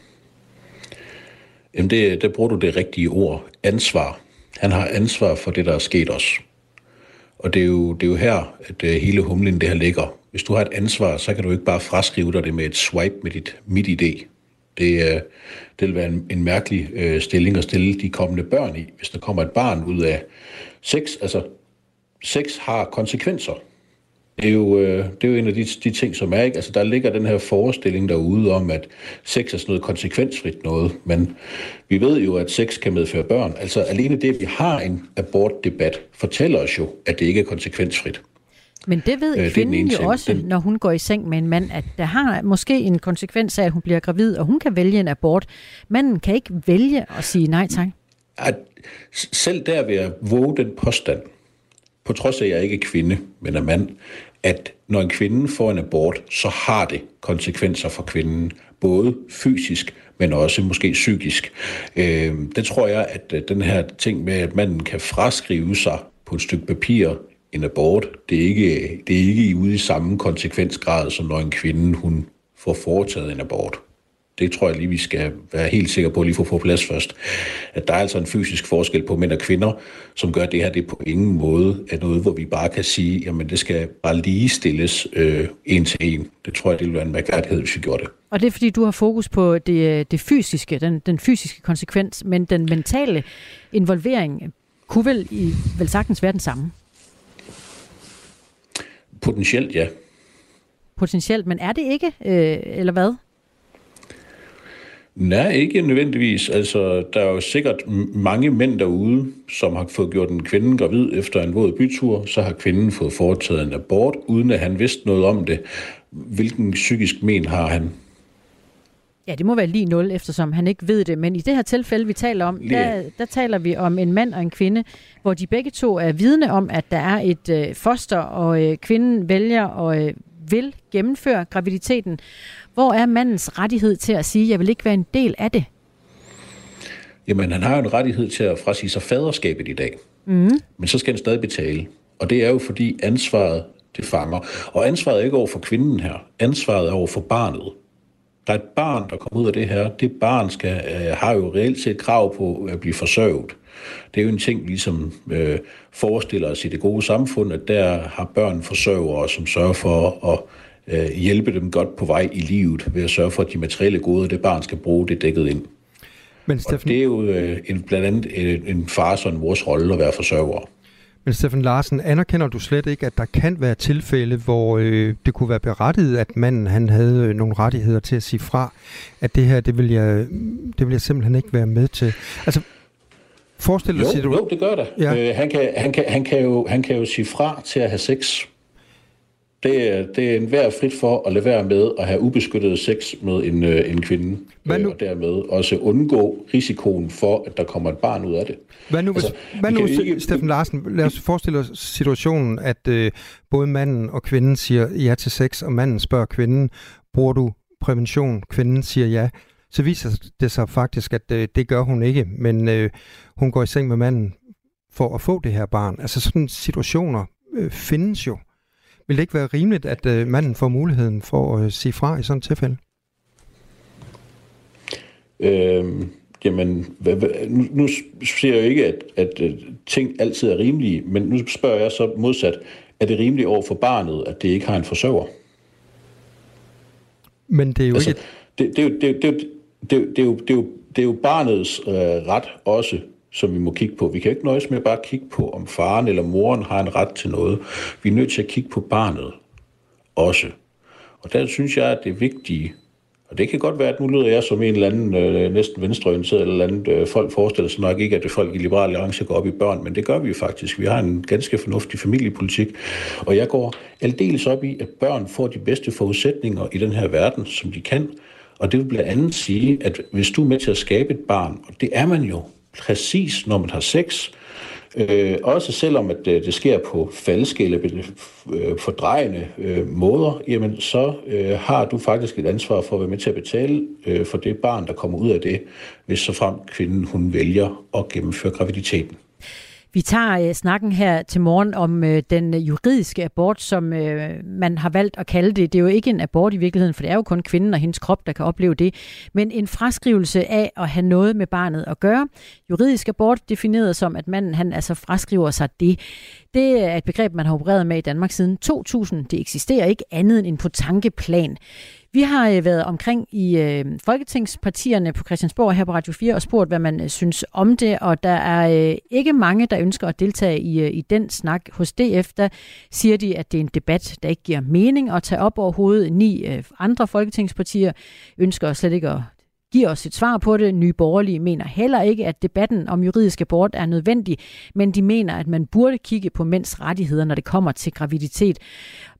Speaker 13: Jamen, det, der bruger du det rigtige ord. Ansvar. Han har ansvar for det, der er sket os. Og det er jo, det er jo her, at øh, hele humlen det her ligger. Hvis du har et ansvar, så kan du ikke bare fraskrive dig det med et swipe med dit midt idé. Det, øh, det vil være en, en mærkelig øh, stilling at stille de kommende børn i. Hvis der kommer et barn ud af sex, altså sex har konsekvenser. Det er jo, øh, det er jo en af de, de ting, som er, ikke? Altså, der ligger den her forestilling derude om, at sex er sådan noget konsekvensfrit noget, men vi ved jo, at sex kan medføre børn. Altså, alene det, at vi har en abortdebat, fortæller os jo, at det ikke er konsekvensfrit.
Speaker 3: Men det ved øh, kvinden jo også, den... når hun går i seng med en mand, at der har måske en konsekvens af, at hun bliver gravid, og hun kan vælge en abort. Manden kan ikke vælge at sige nej tak.
Speaker 13: At selv der vil jeg våge den påstand, på trods af, at jeg ikke er kvinde, men er mand, at når en kvinde får en abort, så har det konsekvenser for kvinden, både fysisk, men også måske psykisk. Øh, det tror jeg, at øh, den her ting med, at manden kan fraskrive sig på et stykke papir en abort, det er ikke, det er ikke ude i samme konsekvensgrad, som når en kvinde hun får foretaget en abort. Det tror jeg lige, vi skal være helt sikre på, lige for at få plads først. At der er altså en fysisk forskel på mænd og kvinder, som gør det her, det på ingen måde er noget, hvor vi bare kan sige, jamen det skal bare lige stilles øh, en til en. Det tror jeg, det ville være en mærkværdighed, hvis vi gjorde det.
Speaker 3: Og det er, fordi du har fokus på det, det fysiske, den, den fysiske konsekvens, men den mentale involvering kunne vel, i, vel sagtens være den samme?
Speaker 13: Potentielt, ja.
Speaker 3: Potentielt, men er det ikke, øh, eller hvad?
Speaker 13: Nej, ikke nødvendigvis. Altså, der er jo sikkert mange mænd derude, som har fået gjort en kvinde gravid efter en våd bytur. Så har kvinden fået foretaget en abort, uden at han vidste noget om det. Hvilken psykisk men har han?
Speaker 3: Ja, det må være lige nul, eftersom han ikke ved det. Men i det her tilfælde, vi taler om, der, der taler vi om en mand og en kvinde, hvor de begge to er vidne om, at der er et øh, foster, og øh, kvinden vælger og øh, vil gennemføre graviditeten. Hvor er mandens rettighed til at sige, jeg vil ikke være en del af det?
Speaker 13: Jamen, han har jo en rettighed til at frasige sig faderskabet i dag. Mm. Men så skal han stadig betale. Og det er jo fordi ansvaret, det fanger. Og ansvaret er ikke over for kvinden her. Ansvaret er over for barnet. Der er et barn, der kommer ud af det her. Det barn skal, øh, har jo reelt set krav på at blive forsørget. Det er jo en ting, vi ligesom øh, forestiller os i det gode samfund, at der har børn forsørgere, som sørger for at øh, hjælpe dem godt på vej i livet, ved at sørge for, at de materielle goder, det barn skal bruge, det er dækket ind.
Speaker 2: Men
Speaker 13: Steffen... Og det er jo øh, en, blandt andet en, en fars og en mors rolle at være forsørger.
Speaker 2: Men Steffen Larsen, anerkender du slet ikke, at der kan være tilfælde, hvor øh, det kunne være berettiget, at manden han havde øh, nogle rettigheder til at sige fra, at det her, det vil jeg, det vil jeg simpelthen ikke være med til. Altså, forestil dig...
Speaker 13: Jo, du... jo, det gør det. Ja. Øh, han, kan, han, kan, han, kan jo, han kan jo sige fra til at have sex det er, det er en hver frit for at lade være med at have ubeskyttet sex med en, øh, en kvinde. Hvad nu? Og dermed også undgå risikoen for, at der kommer et barn ud af det.
Speaker 2: Hvad nu, altså, hvis, hvad nu ikke... Steffen Larsen, lad os forestille os situationen, at øh, både manden og kvinden siger ja til sex, og manden spørger kvinden, bruger du prævention? Kvinden siger ja. Så viser det sig faktisk, at øh, det gør hun ikke, men øh, hun går i seng med manden for at få det her barn. Altså sådan situationer øh, findes jo. Vil det ikke være rimeligt, at øh, manden får muligheden for at øh, sige fra i sådan et tilfælde?
Speaker 13: Øhm, jamen, hvad, hvad, nu, nu siger jeg jo ikke, at, at, at ting altid er rimelige, men nu spørger jeg så modsat, er det rimeligt over for barnet, at det ikke har en forsørger?
Speaker 2: Men det er jo altså, ikke...
Speaker 13: Det, det, det, det, det, det, det, er jo, det, er jo, det er jo barnets øh, ret også som vi må kigge på. Vi kan ikke nøjes med bare at kigge på, om faren eller moren har en ret til noget. Vi er nødt til at kigge på barnet også. Og der synes jeg, at det er vigtigt, og det kan godt være, at nu lyder jeg som en eller anden øh, næsten venstreorienteret eller andet. Øh, folk forestiller sig nok ikke, at det folk i Liberale Alliance går op i børn, men det gør vi jo faktisk. Vi har en ganske fornuftig familiepolitik, og jeg går aldeles op i, at børn får de bedste forudsætninger i den her verden, som de kan. Og det vil blandt andet sige, at hvis du er med til at skabe et barn, og det er man jo, præcis, når man har sex. Øh, også selvom at det, det sker på falske eller øh, fordrejende øh, måder, jamen så øh, har du faktisk et ansvar for at være med til at betale øh, for det barn, der kommer ud af det, hvis så frem kvinden hun vælger at gennemføre graviditeten.
Speaker 3: Vi tager øh, snakken her til morgen om øh, den øh, juridiske abort, som øh, man har valgt at kalde det. Det er jo ikke en abort i virkeligheden, for det er jo kun kvinden og hendes krop, der kan opleve det, men en fraskrivelse af at have noget med barnet at gøre. Juridisk abort defineret som, at manden han altså fraskriver sig det. Det er et begreb, man har opereret med i Danmark siden 2000. Det eksisterer ikke andet end på tankeplan. Vi har øh, været omkring i øh, folketingspartierne på Christiansborg her på Radio 4 og spurgt, hvad man øh, synes om det, og der er øh, ikke mange, der ønsker at deltage i, øh, i den snak. Hos DF, der siger de, at det er en debat, der ikke giver mening at tage op overhovedet. Ni øh, andre folketingspartier ønsker slet ikke at giver os et svar på det. Nye Borgerlige mener heller ikke, at debatten om juridisk abort er nødvendig, men de mener, at man burde kigge på mænds rettigheder, når det kommer til graviditet.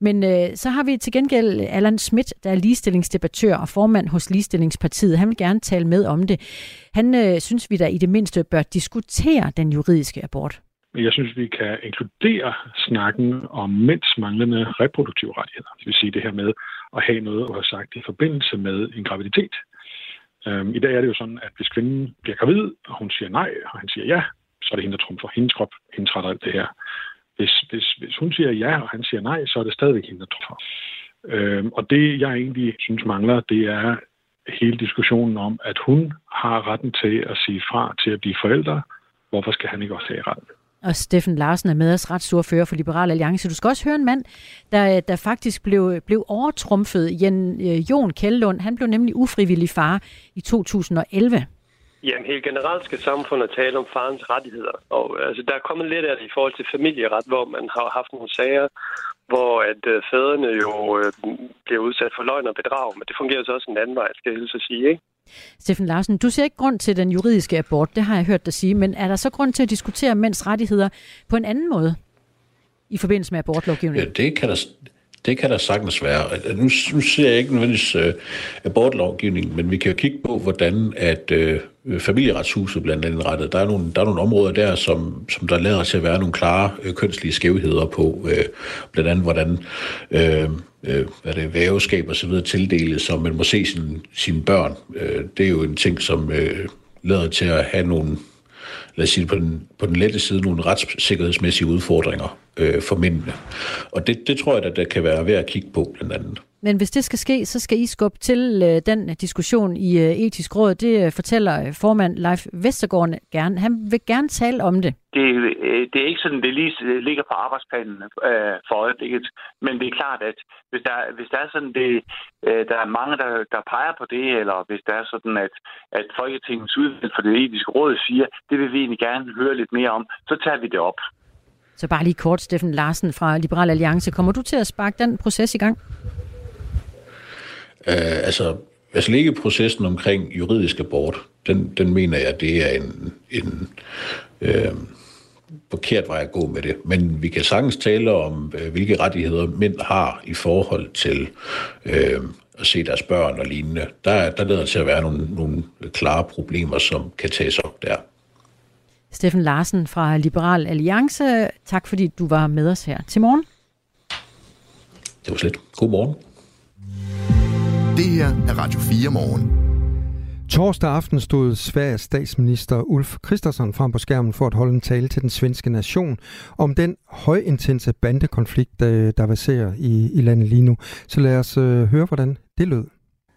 Speaker 3: Men øh, så har vi til gengæld Allan Schmidt, der er ligestillingsdebattør og formand hos Ligestillingspartiet. Han vil gerne tale med om det. Han øh, synes, vi da i det mindste bør diskutere den juridiske abort.
Speaker 14: Jeg synes, vi kan inkludere snakken om mænds manglende reproduktive rettigheder. Det vil sige det her med at have noget at have sagt i forbindelse med en graviditet. Øhm, I dag er det jo sådan, at hvis kvinden bliver gravid, og hun siger nej, og han siger ja, så er det hende, der trumfer hendes krop, indtræder alt det her. Hvis, hvis, hvis hun siger ja, og han siger nej, så er det stadigvæk hende, der trumfer. Øhm, og det, jeg egentlig synes mangler, det er hele diskussionen om, at hun har retten til at sige fra til at blive forældre. Hvorfor skal han ikke også have retten?
Speaker 3: Og Steffen Larsen er med os, retsordfører for Liberal Alliance. Du skal også høre en mand, der, der faktisk blev, blev overtrumfet. Jen, øh, Jon Kjellund, han blev nemlig ufrivillig far i 2011.
Speaker 15: Jamen helt generelt skal samfundet tale om farens rettigheder. Og altså, der er kommet lidt af det i forhold til familieret, hvor man har haft nogle sager, hvor at øh, fædrene jo øh, bliver udsat for løgn og bedrag. Men det fungerer så også en anden vej, skal jeg hilse at sige, ikke?
Speaker 3: Steffen Larsen, du ser ikke grund til den juridiske abort, det har jeg hørt dig sige, men er der så grund til at diskutere mænds rettigheder på en anden måde i forbindelse med abortlovgivningen?
Speaker 13: Ja, det kan der, det kan der sagtens være. Øh, nu, nu ser jeg ikke nødvendigvis øh, abortlovgivningen, men vi kan jo kigge på, hvordan at øh, familieretshuset blandt andet rettet. Der er nogle, der er nogle områder der, som, som der lader til at være nogle klare øh, kønslige skævheder på. øh, blandt andet, hvordan Øh, øh, hvad det, væveskab og så videre tildeles, så man må se sin, sine børn. Øh, det er jo en ting, som øh, lader til at have nogle lad os sige, på den, på den lette side nogle retssikkerhedsmæssige udfordringer øh, for mændene. Og det, det tror jeg, at der kan være værd at kigge på, blandt andet.
Speaker 3: Men hvis det skal ske, så skal I skubbe til øh, den diskussion i øh, etisk råd. Det øh, fortæller øh, formand Leif Vestergaard gerne. Han vil gerne tale om det.
Speaker 16: Det, øh, det er ikke sådan, det lige ligger på arbejdsplanen øh, for øjeblikket. Men det er klart, at hvis der, hvis der er sådan, det, øh, der er mange, der, der peger på det, eller hvis der er sådan, at, at Folketingets udvalg for det etiske råd siger, det vil vi egentlig gerne høre lidt mere om, så tager vi det op.
Speaker 3: Så bare lige kort, Steffen Larsen fra Liberal Alliance. Kommer du til at sparke den proces i gang?
Speaker 13: Uh, altså, altså ligge processen omkring juridisk abort, den, den mener jeg, det er en, en øh, forkert vej at gå med det. Men vi kan sagtens tale om, øh, hvilke rettigheder mænd har i forhold til øh, at se deres børn og lignende. Der, der lader til at være nogle, nogle klare problemer, som kan tages op der.
Speaker 3: Steffen Larsen fra Liberal Alliance, tak fordi du var med os her til morgen.
Speaker 13: Det var slet. God morgen.
Speaker 1: Det her er Radio 4 morgen.
Speaker 2: Torsdag aften stod Sveriges statsminister Ulf Kristersson frem på skærmen for at holde en tale til den svenske nation om den højintense bandekonflikt, der verserer i, i landet lige nu. Så lad os uh, høre, hvordan det lød.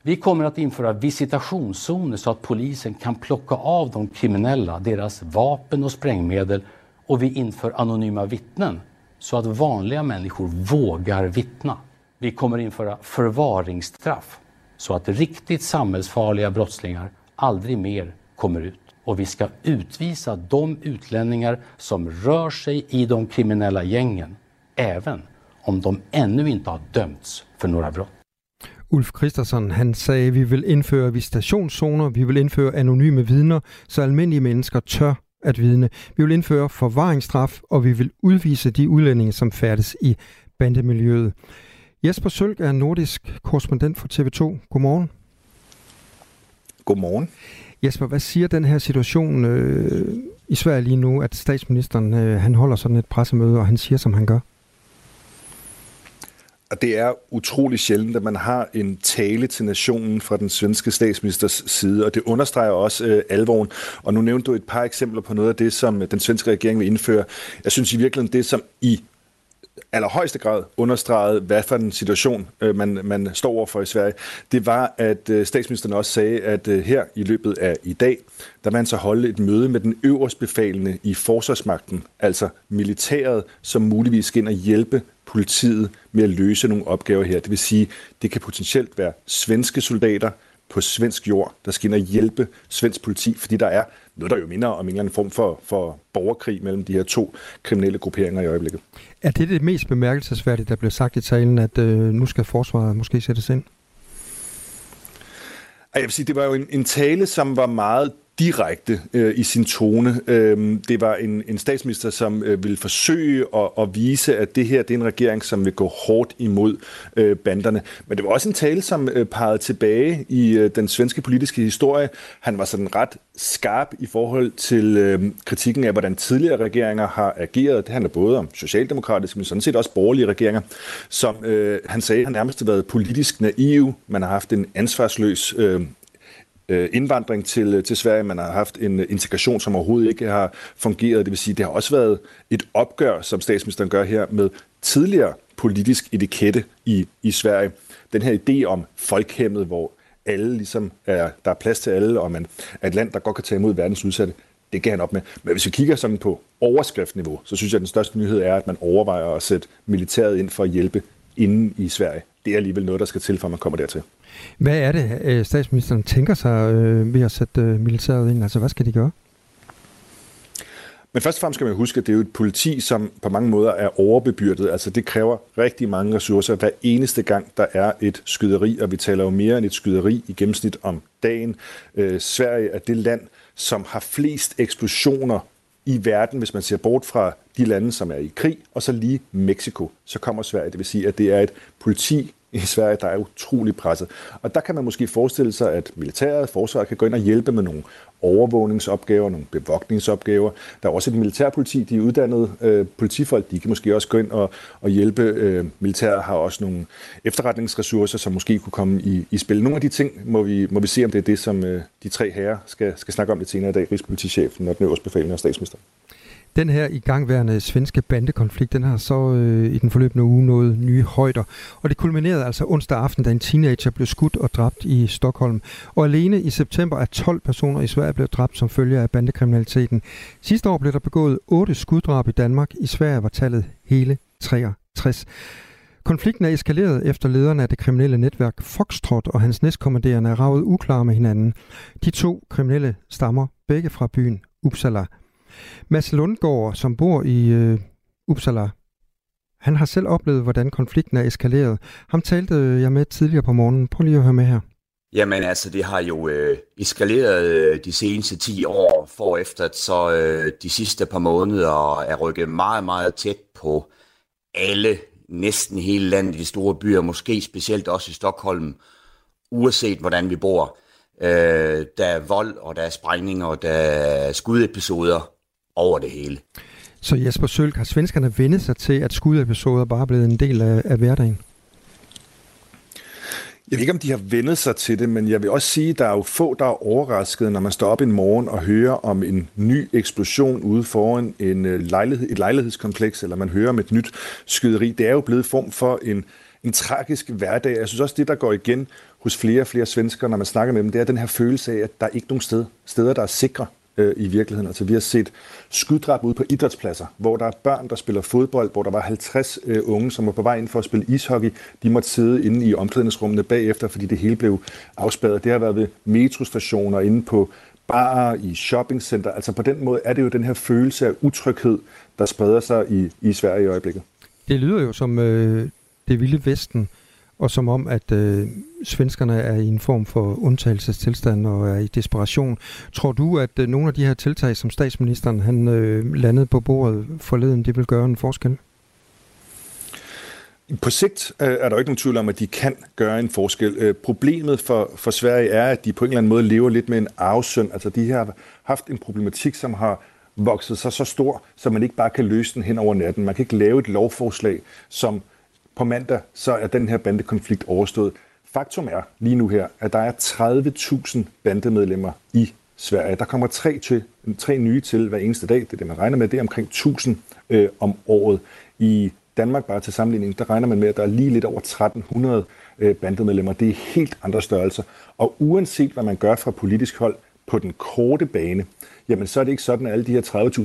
Speaker 17: Vi kommer att införa visitationszoner så att polisen kan plocka av de kriminella deras vapen och sprängmedel och vi inför anonyma vittnen så att vanliga människor vågar vittna. Vi kommer införa förvaringsstraff så att riktigt samhällsfarliga brottslingar aldrig mer kommer ut. Och vi ska utvisa de utlänningar som rör sig i de kriminella gängen, även om de ännu inte har dömts för några brott.
Speaker 2: Ulf Christensen, han sagde, at vi vil indføre visitationszoner, vi vil indføre anonyme vidner, så almindelige mennesker tør at vidne. Vi vil indføre forvaringsstraf, og vi vil udvise de udlændinge, som færdes i bandemiljøet. Jesper Sølg er nordisk korrespondent for TV2. Godmorgen.
Speaker 18: Godmorgen.
Speaker 2: Jesper, hvad siger den her situation øh, i Sverige lige nu, at statsministeren øh, han holder sådan et pressemøde, og han siger, som han gør?
Speaker 18: Og det er utrolig sjældent, at man har en tale til nationen fra den svenske statsministers side, og det understreger også øh, alvoren. Og nu nævnte du et par eksempler på noget af det, som den svenske regering vil indføre. Jeg synes i virkeligheden, det som i allerhøjeste grad understregede, hvad for en situation øh, man, man står overfor i Sverige, det var, at øh, statsministeren også sagde, at øh, her i løbet af i dag, der man så holde et møde med den øverstbefalende i forsvarsmagten, altså militæret, som muligvis skal ind og hjælpe politiet med at løse nogle opgaver her. Det vil sige, det kan potentielt være svenske soldater på svensk jord, der skal ind og hjælpe svensk politi, fordi der er noget, der jo minder om en eller anden form for, for borgerkrig mellem de her to kriminelle grupperinger i øjeblikket.
Speaker 2: Er det det mest bemærkelsesværdige, der blev sagt i talen, at øh, nu skal forsvaret måske sættes ind?
Speaker 18: Jeg vil sige, det var jo en, en tale, som var meget direkte øh, i sin tone. Øh, det var en, en statsminister, som øh, ville forsøge at, at vise, at det her det er en regering, som vil gå hårdt imod øh, banderne. Men det var også en tale, som øh, pegede tilbage i øh, den svenske politiske historie. Han var sådan ret skarp i forhold til øh, kritikken af, hvordan tidligere regeringer har ageret. Det handler både om socialdemokratiske, men sådan set også borgerlige regeringer, som øh, han sagde, har nærmest været politisk naiv. Man har haft en ansvarsløs øh, øh, indvandring til, øh, til Sverige. Man har haft en øh, integration, som overhovedet ikke har fungeret. Det vil sige, det har også været et opgør, som statsministeren gør her, med tidligere politisk etikette i, i Sverige. Den her idé om folkhemmet, hvor alle ligesom er, der er plads til alle, og man er et land, der godt kan tage imod verdens udsatte, det kan han op med. Men hvis vi kigger sådan på overskriftniveau, så synes jeg, at den største nyhed er, at man overvejer at sætte militæret ind for at hjælpe inden i Sverige. Det er alligevel noget, der skal til, for man kommer dertil.
Speaker 2: Hvad er det, øh, statsministeren tænker sig øh, ved at sætte øh, militæret ind? Altså, hvad skal de gøre?
Speaker 18: Men først og fremmest skal man huske, at det er jo et politi, som på mange måder er overbebyrdet. Altså det kræver rigtig mange ressourcer hver eneste gang, der er et skyderi, og vi taler jo mere end et skyderi i gennemsnit om dagen. Øh, Sverige er det land, som har flest eksplosioner i verden, hvis man ser bort fra de lande, som er i krig, og så lige Mexico, så kommer Sverige. Det vil sige, at det er et politi i Sverige, der er utrolig presset. Og der kan man måske forestille sig, at militæret, forsvaret kan gå ind og hjælpe med nogle overvågningsopgaver, nogle bevogtningsopgaver. Der er også et militærpoliti, de er uddannede øh, politifolk, de kan måske også gå ind og, og hjælpe. Øh, militæret har også nogle efterretningsressourcer, som måske kunne komme i, i spil. Nogle af de ting må vi, må vi se, om det er det, som øh, de tre herrer skal, skal snakke om lidt senere i dag, Rigspolitichefen og den øverste befalende og statsministeren.
Speaker 2: Den her igangværende svenske bandekonflikt, den har så øh, i den forløbende uge nået nye højder. Og det kulminerede altså onsdag aften, da en teenager blev skudt og dræbt i Stockholm. Og alene i september er 12 personer i Sverige blevet dræbt som følge af bandekriminaliteten. Sidste år blev der begået 8 skuddrab i Danmark. I Sverige var tallet hele 63. Konflikten er eskaleret efter lederne af det kriminelle netværk Foxtrot og hans næstkommanderende er ravet uklar med hinanden. De to kriminelle stammer begge fra byen Uppsala. Mads Lundgaard, som bor i øh, Uppsala, han har selv oplevet, hvordan konflikten er eskaleret. Ham talte øh, jeg med tidligere på morgenen. Prøv lige at høre med her.
Speaker 19: Jamen altså, det har jo øh, eskaleret øh, de seneste 10 år, for efter så øh, de sidste par måneder er rykket meget, meget tæt på alle, næsten hele landet i de store byer, måske specielt også i Stockholm, uanset hvordan vi bor. Øh, der er vold, og der er sprængninger, og der er skudepisoder over det hele.
Speaker 2: Så Jesper Sølk, har svenskerne vendt sig til, at skudepisoder bare er blevet en del af, af hverdagen?
Speaker 18: Jeg ved ikke, om de har vendet sig til det, men jeg vil også sige, at der er jo få, der er overrasket, når man står op en morgen og hører om en ny eksplosion ude foran en øh, lejlighed, et lejlighedskompleks, eller man hører om et nyt skyderi. Det er jo blevet form for en, en tragisk hverdag. Jeg synes også, det, der går igen hos flere og flere svenskere, når man snakker med dem, det er den her følelse af, at der er ikke nogen sted, steder, der er sikre øh, i virkeligheden. Altså, vi har set skuddrab ude på idrætspladser, hvor der er børn, der spiller fodbold, hvor der var 50 øh, unge, som var på vej ind for at spille ishockey. De måtte sidde inde i omklædningsrummene bagefter, fordi det hele blev afspadet. Det har været ved metrostationer, inde på barer, i shoppingcenter. Altså på den måde er det jo den her følelse af utryghed, der spreder sig i, i Sverige i øjeblikket.
Speaker 2: Det lyder jo som øh, det vilde vesten, og som om, at øh, svenskerne er i en form for undtagelsestilstand og er i desperation. Tror du, at øh, nogle af de her tiltag, som statsministeren han øh, landede på bordet forleden, det vil gøre en forskel?
Speaker 18: På sigt øh, er der ikke nogen tvivl om, at de kan gøre en forskel. Øh, problemet for, for Sverige er, at de på en eller anden måde lever lidt med en arvesynd. Altså de har haft en problematik, som har vokset sig så stor, så man ikke bare kan løse den hen over natten. Man kan ikke lave et lovforslag, som på mandag, så er den her bandekonflikt overstået. Faktum er lige nu her, at der er 30.000 bandemedlemmer i Sverige. Der kommer tre, til, tre nye til hver eneste dag. Det er det, man regner med. Det er omkring 1000 øh, om året. I Danmark, bare til sammenligning, der regner man med, at der er lige lidt over 1300 øh, bandemedlemmer. Det er helt andre størrelser. Og uanset hvad man gør fra politisk hold på den korte bane, jamen så er det ikke sådan, at alle de her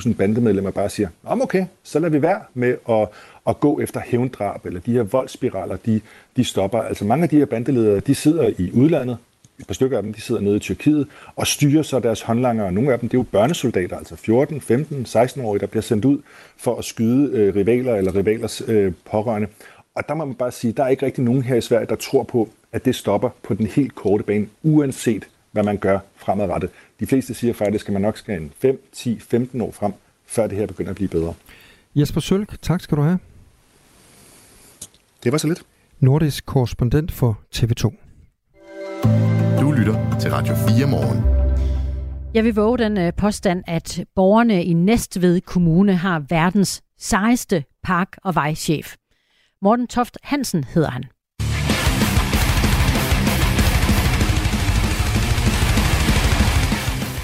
Speaker 18: 30.000 bandemedlemmer bare siger, om okay, så lader vi være med at, at gå efter hævndrab, eller de her voldsspiraler, de, de stopper. Altså mange af de her bandeledere, de sidder i udlandet, et par stykker af dem, de sidder nede i Tyrkiet og styrer så deres håndlanger. Nogle af dem, det er jo børnesoldater, altså 14, 15, 16-årige, der bliver sendt ud for at skyde øh, rivaler eller rivalers øh, pårørende. Og der må man bare sige, der er ikke rigtig nogen her i Sverige, der tror på, at det stopper på den helt korte bane, uanset hvad man gør fremadrettet. De fleste siger faktisk, at man nok skal en 5, 10, 15 år frem, før det her begynder at blive bedre.
Speaker 2: Jesper Sølk, tak skal du have.
Speaker 18: Det var så lidt.
Speaker 2: Nordisk korrespondent for TV2.
Speaker 1: Du lytter til Radio 4 morgen.
Speaker 3: Jeg vil våge den øh, påstand, at borgerne i Næstved Kommune har verdens sejeste park- og vejchef. Morten Toft Hansen hedder han.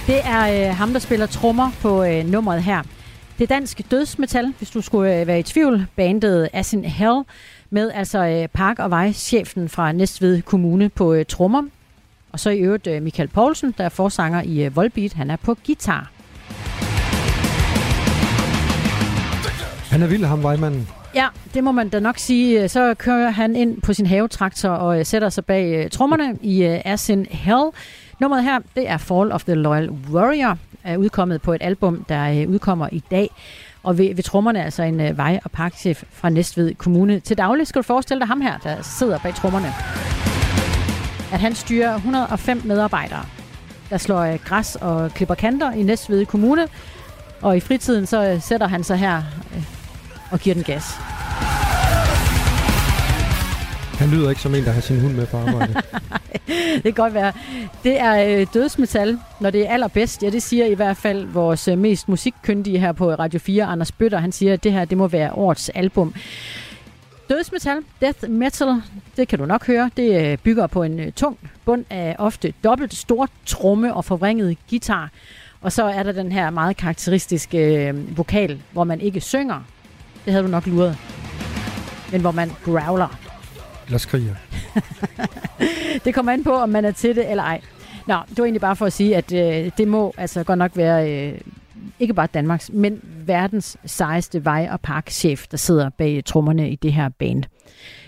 Speaker 3: Det er øh, ham, der spiller trommer på øh, nummeret her. Det er dansk dødsmetal, hvis du skulle øh, være i tvivl. Bandet As in Hell med altså øh, park- og vejchefen fra Næstved Kommune på øh, trommer. Og så i øvrigt øh, Michael Poulsen, der er forsanger i Volbeat. Han er på guitar.
Speaker 2: Han er vild, ham vejmanden.
Speaker 3: Ja, det må man da nok sige. Så kører han ind på sin havetraktor og sætter sig bag trommerne i As in Hell. Nummeret her, det er Fall of the Loyal Warrior, er udkommet på et album, der udkommer i dag. Og ved, ved trommerne altså en øh, vej- og parkchef fra Næstved Kommune. Til daglig skal du forestille dig ham her, der sidder bag trommerne. At han styrer 105 medarbejdere, der slår øh, græs og klipper kanter i Næstved Kommune. Og i fritiden så øh, sætter han sig her øh, og giver den gas.
Speaker 2: Han lyder ikke som en, der har sin hund med på arbejde.
Speaker 3: det kan godt være. Det er øh, dødsmetal, når det er allerbedst. Ja, det siger i hvert fald vores øh, mest musikkyndige her på Radio 4, Anders Bøtter. Han siger, at det her det må være årets album. Dødsmetal, death metal, det kan du nok høre. Det øh, bygger på en øh, tung bund af ofte dobbelt stort tromme og forvrænget guitar. Og så er der den her meget karakteristiske øh, vokal, hvor man ikke synger. Det havde du nok luret. Men hvor man growler.
Speaker 2: Eller skriger.
Speaker 3: det kommer an på, om man er til det eller ej. Nå, det var egentlig bare for at sige, at øh, det må altså godt nok være øh, ikke bare Danmarks, men verdens sejeste vej- og parkchef, der sidder bag trommerne i det her band.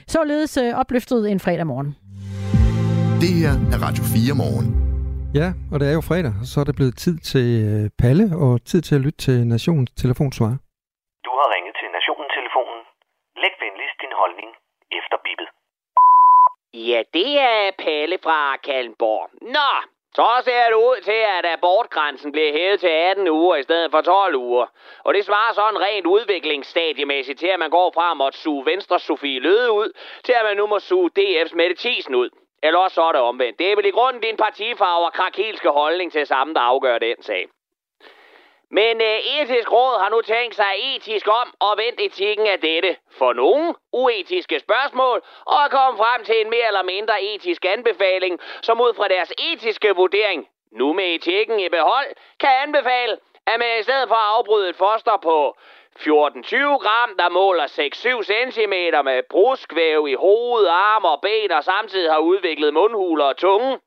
Speaker 3: Således øh, opløftet en fredag morgen.
Speaker 1: Det her er Radio 4 morgen.
Speaker 2: Ja, og det er jo fredag, så er det blevet tid til øh, Palle og tid til at lytte til Nations telefonsvar.
Speaker 20: Du har ringet til Nationen-telefonen. Læg venligst din holdning efter bippet.
Speaker 21: Ja, det er Palle fra Kalmborg. Nå, så ser det ud til, at abortgrænsen bliver hævet til 18 uger i stedet for 12 uger. Og det svarer sådan rent udviklingsstadiemæssigt til, at man går fra at måtte suge Venstre Sofie Løde ud, til at man nu må suge DF's Mette Thiesen ud. Eller også så er det omvendt. Det er vel i grunden din partifarve og krakilske holdning til sammen, der afgør den sag. Men øh, etisk råd har nu tænkt sig etisk om og vendt etikken af dette. For nogle uetiske spørgsmål og er kommet frem til en mere eller mindre etisk anbefaling, som ud fra deres etiske vurdering, nu med etikken i behold, kan anbefale, at man i stedet for at afbryde et foster på 14-20 gram, der måler 6-7 cm med bruskvæv i hoved, arm og ben og samtidig har udviklet mundhuler og tunge,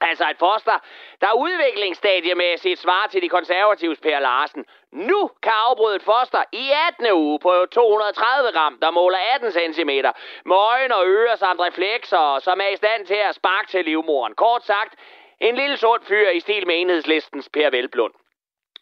Speaker 21: Altså et foster, der udviklingsstadiemæssigt svarer til de konservatives Per Larsen. Nu kan afbryde et foster i 18. uge på 230 gram, der måler 18 cm, med øjne og ører samt reflekser, som er i stand til at sparke til livmoren. Kort sagt, en lille sund fyr i stil med enhedslistens Per Velblund.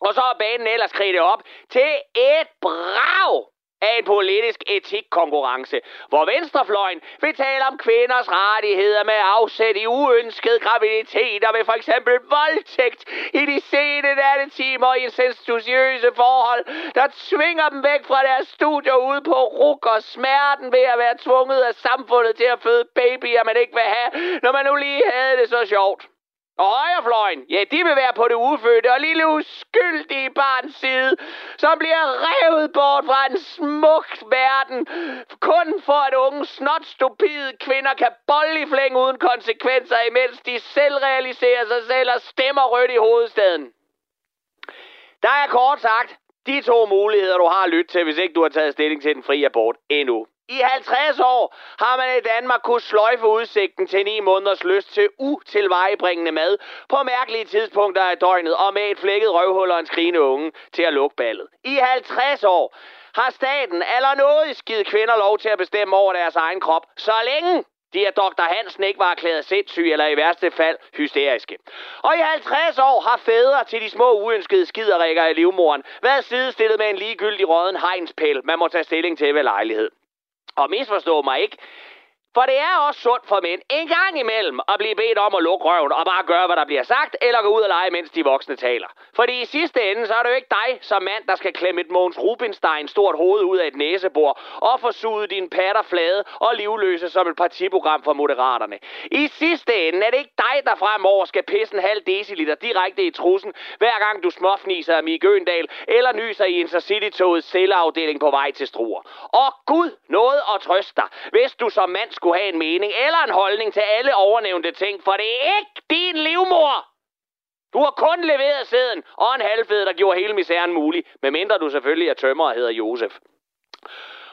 Speaker 21: Og så er banen ellers kridtet op til et brag af en politisk etikkonkurrence, hvor venstrefløjen vil tale om kvinders rettigheder med afsæt i uønskede graviditeter ved for eksempel voldtægt i de sene nattetimer i incestuøse forhold, der tvinger dem væk fra deres studier ude på ruk og smerten ved at være tvunget af samfundet til at føde babyer, man ikke vil have, når man nu lige havde det så sjovt. Og højrefløjen, ja, de vil være på det ufødte og lille uskyldige barns side, som bliver revet bort fra en smuk verden, kun for at unge, snot stupide kvinder kan bolle i flæng uden konsekvenser, imens de selv realiserer sig selv og stemmer rødt i hovedstaden. Der er kort sagt de to muligheder, du har lyttet til, hvis ikke du har taget stilling til den frie abort endnu. I 50 år har man i Danmark kunne sløjfe udsigten til 9 måneders lyst til utilvejebringende mad på mærkelige tidspunkter af døgnet og med et flækket røvhul og en skrigende unge til at lukke ballet. I 50 år har staten eller noget kvinder lov til at bestemme over deres egen krop, så længe de at Dr. Hansen ikke var erklæret sindssyg eller i værste fald hysteriske. Og i 50 år har fædre til de små uønskede skiderikker i livmoren været sidestillet med en ligegyldig råden hegnspæl, man må tage stilling til ved lejlighed. Og misforstå mig ikke. For det er også sundt for mænd en gang imellem at blive bedt om at lukke røven og bare gøre, hvad der bliver sagt, eller gå ud og lege, mens de voksne taler. Fordi i sidste ende, så er det jo ikke dig som mand, der skal klemme et Måns Rubinstein stort hoved ud af et næsebord og få suget dine patter flade og livløse som et partiprogram for moderaterne. I sidste ende er det ikke dig, der fremover skal pisse en halv deciliter direkte i trussen, hver gang du småfniser af Mie Gøndal eller nyser i Intercity-togets celleafdeling på vej til Struer. Og Gud noget at trøste dig, hvis du som mand skulle have en mening eller en holdning til alle overnævnte ting, for det er ikke din livmor. Du har kun leveret sæden og en halvfed, der gjorde hele misæren mulig, medmindre du selvfølgelig er tømmer og hedder Josef.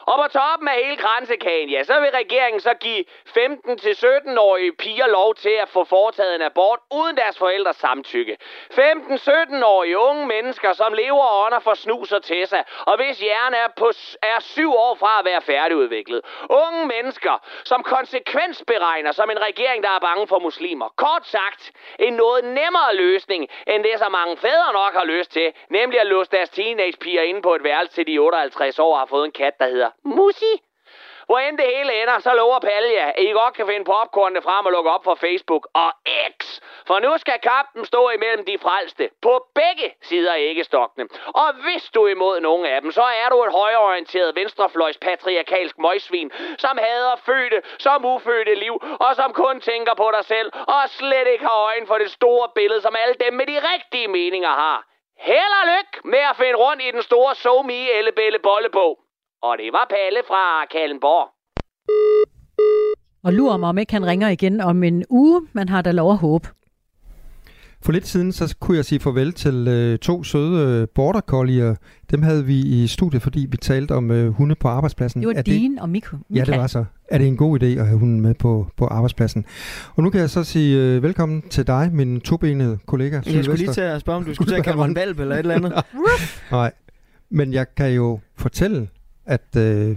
Speaker 21: Og på toppen af hele kransekagen, ja, så vil regeringen så give 15-17-årige piger lov til at få foretaget en abort uden deres forældres samtykke. 15-17-årige unge mennesker, som lever og ånder for snus og tessa, og hvis hjernen er, på, er syv år fra at være færdigudviklet. Unge mennesker, som konsekvensberegner som en regering, der er bange for muslimer. Kort sagt, en noget nemmere løsning, end det, som mange fædre nok har lyst til, nemlig at låse deres teenagepiger inde på et værelse til de 58 år har fået en kat, der hedder Musi. Hvor end det hele ender, så lover Palle jer, at I godt kan finde popcornene frem og lukke op for Facebook og X. For nu skal kampen stå imellem de frelste på begge sider af æggestokkene. Og hvis du er imod nogen af dem, så er du et højorienteret venstrefløjs patriarkalsk møgsvin, som hader fødte som ufødte liv, og som kun tænker på dig selv, og slet ikke har øjen for det store billede, som alle dem med de rigtige meninger har. Held og lykke med at finde rundt i den store somi ellebælle bollebog. Og det var Palle fra Kallenborg.
Speaker 3: Og lurer mig, om ikke han ringer igen om en uge. Man har da lov at håbe.
Speaker 2: For lidt siden, så kunne jeg sige farvel til øh, to søde øh, border collier. Dem havde vi i studiet, fordi vi talte om øh, hunde på arbejdspladsen.
Speaker 3: Det var
Speaker 2: er
Speaker 3: Dean og Miko.
Speaker 2: Ja, det var så. Er det en god idé at have hunden med på, på arbejdspladsen? Og nu kan jeg så sige øh, velkommen til dig, min tobenede kollega,
Speaker 22: Jeg skulle lige til at spørge, om du skulle til at kalde mig en valp eller et eller andet.
Speaker 2: Nej, men jeg kan jo fortælle, at øh,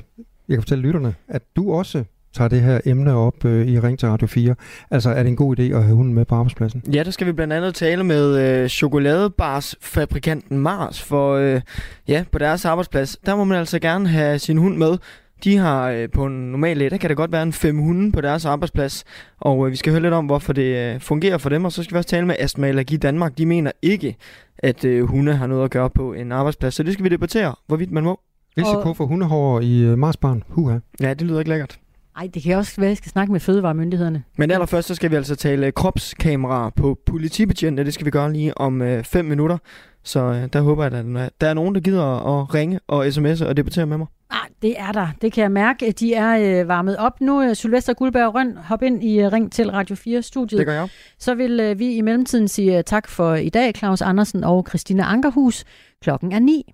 Speaker 2: jeg kan fortælle lytterne, at du også tager det her emne op øh, i Ring til Radio 4. Altså, er det en god idé at have hunden med på arbejdspladsen?
Speaker 22: Ja, der skal vi blandt andet tale med øh, chokoladebarsfabrikanten Mars, for øh, ja, på deres arbejdsplads, der må man altså gerne have sin hund med. De har øh, på en normal dag, der kan det godt være en fem hunde på deres arbejdsplads, og øh, vi skal høre lidt om, hvorfor det øh, fungerer for dem, og så skal vi også tale med Astma Allergi Danmark. De mener ikke, at øh, hunde har noget at gøre på en arbejdsplads, så det skal vi debattere, hvorvidt man må.
Speaker 2: Risiko for hundehår i øh, Marsbarn. Huha.
Speaker 22: Ja, det lyder ikke lækkert.
Speaker 3: Ej, det kan også være, at jeg skal snakke med fødevaremyndighederne.
Speaker 22: Men allerførst så skal vi altså tale kropskameraer på politibetjente. Det skal vi gøre lige om 5 øh, minutter. Så øh, der håber jeg, at der er nogen, der gider at ringe og sms'e og debattere med mig.
Speaker 3: Ah, det er der. Det kan jeg mærke. De er øh, varmet op nu. Øh, Sylvester Guldberg Røn, hop ind i øh, Ring til Radio 4-studiet.
Speaker 22: Det gør jeg.
Speaker 3: Så vil øh, vi i mellemtiden sige øh, tak for i dag, Claus Andersen og Christina Ankerhus. Klokken er 9.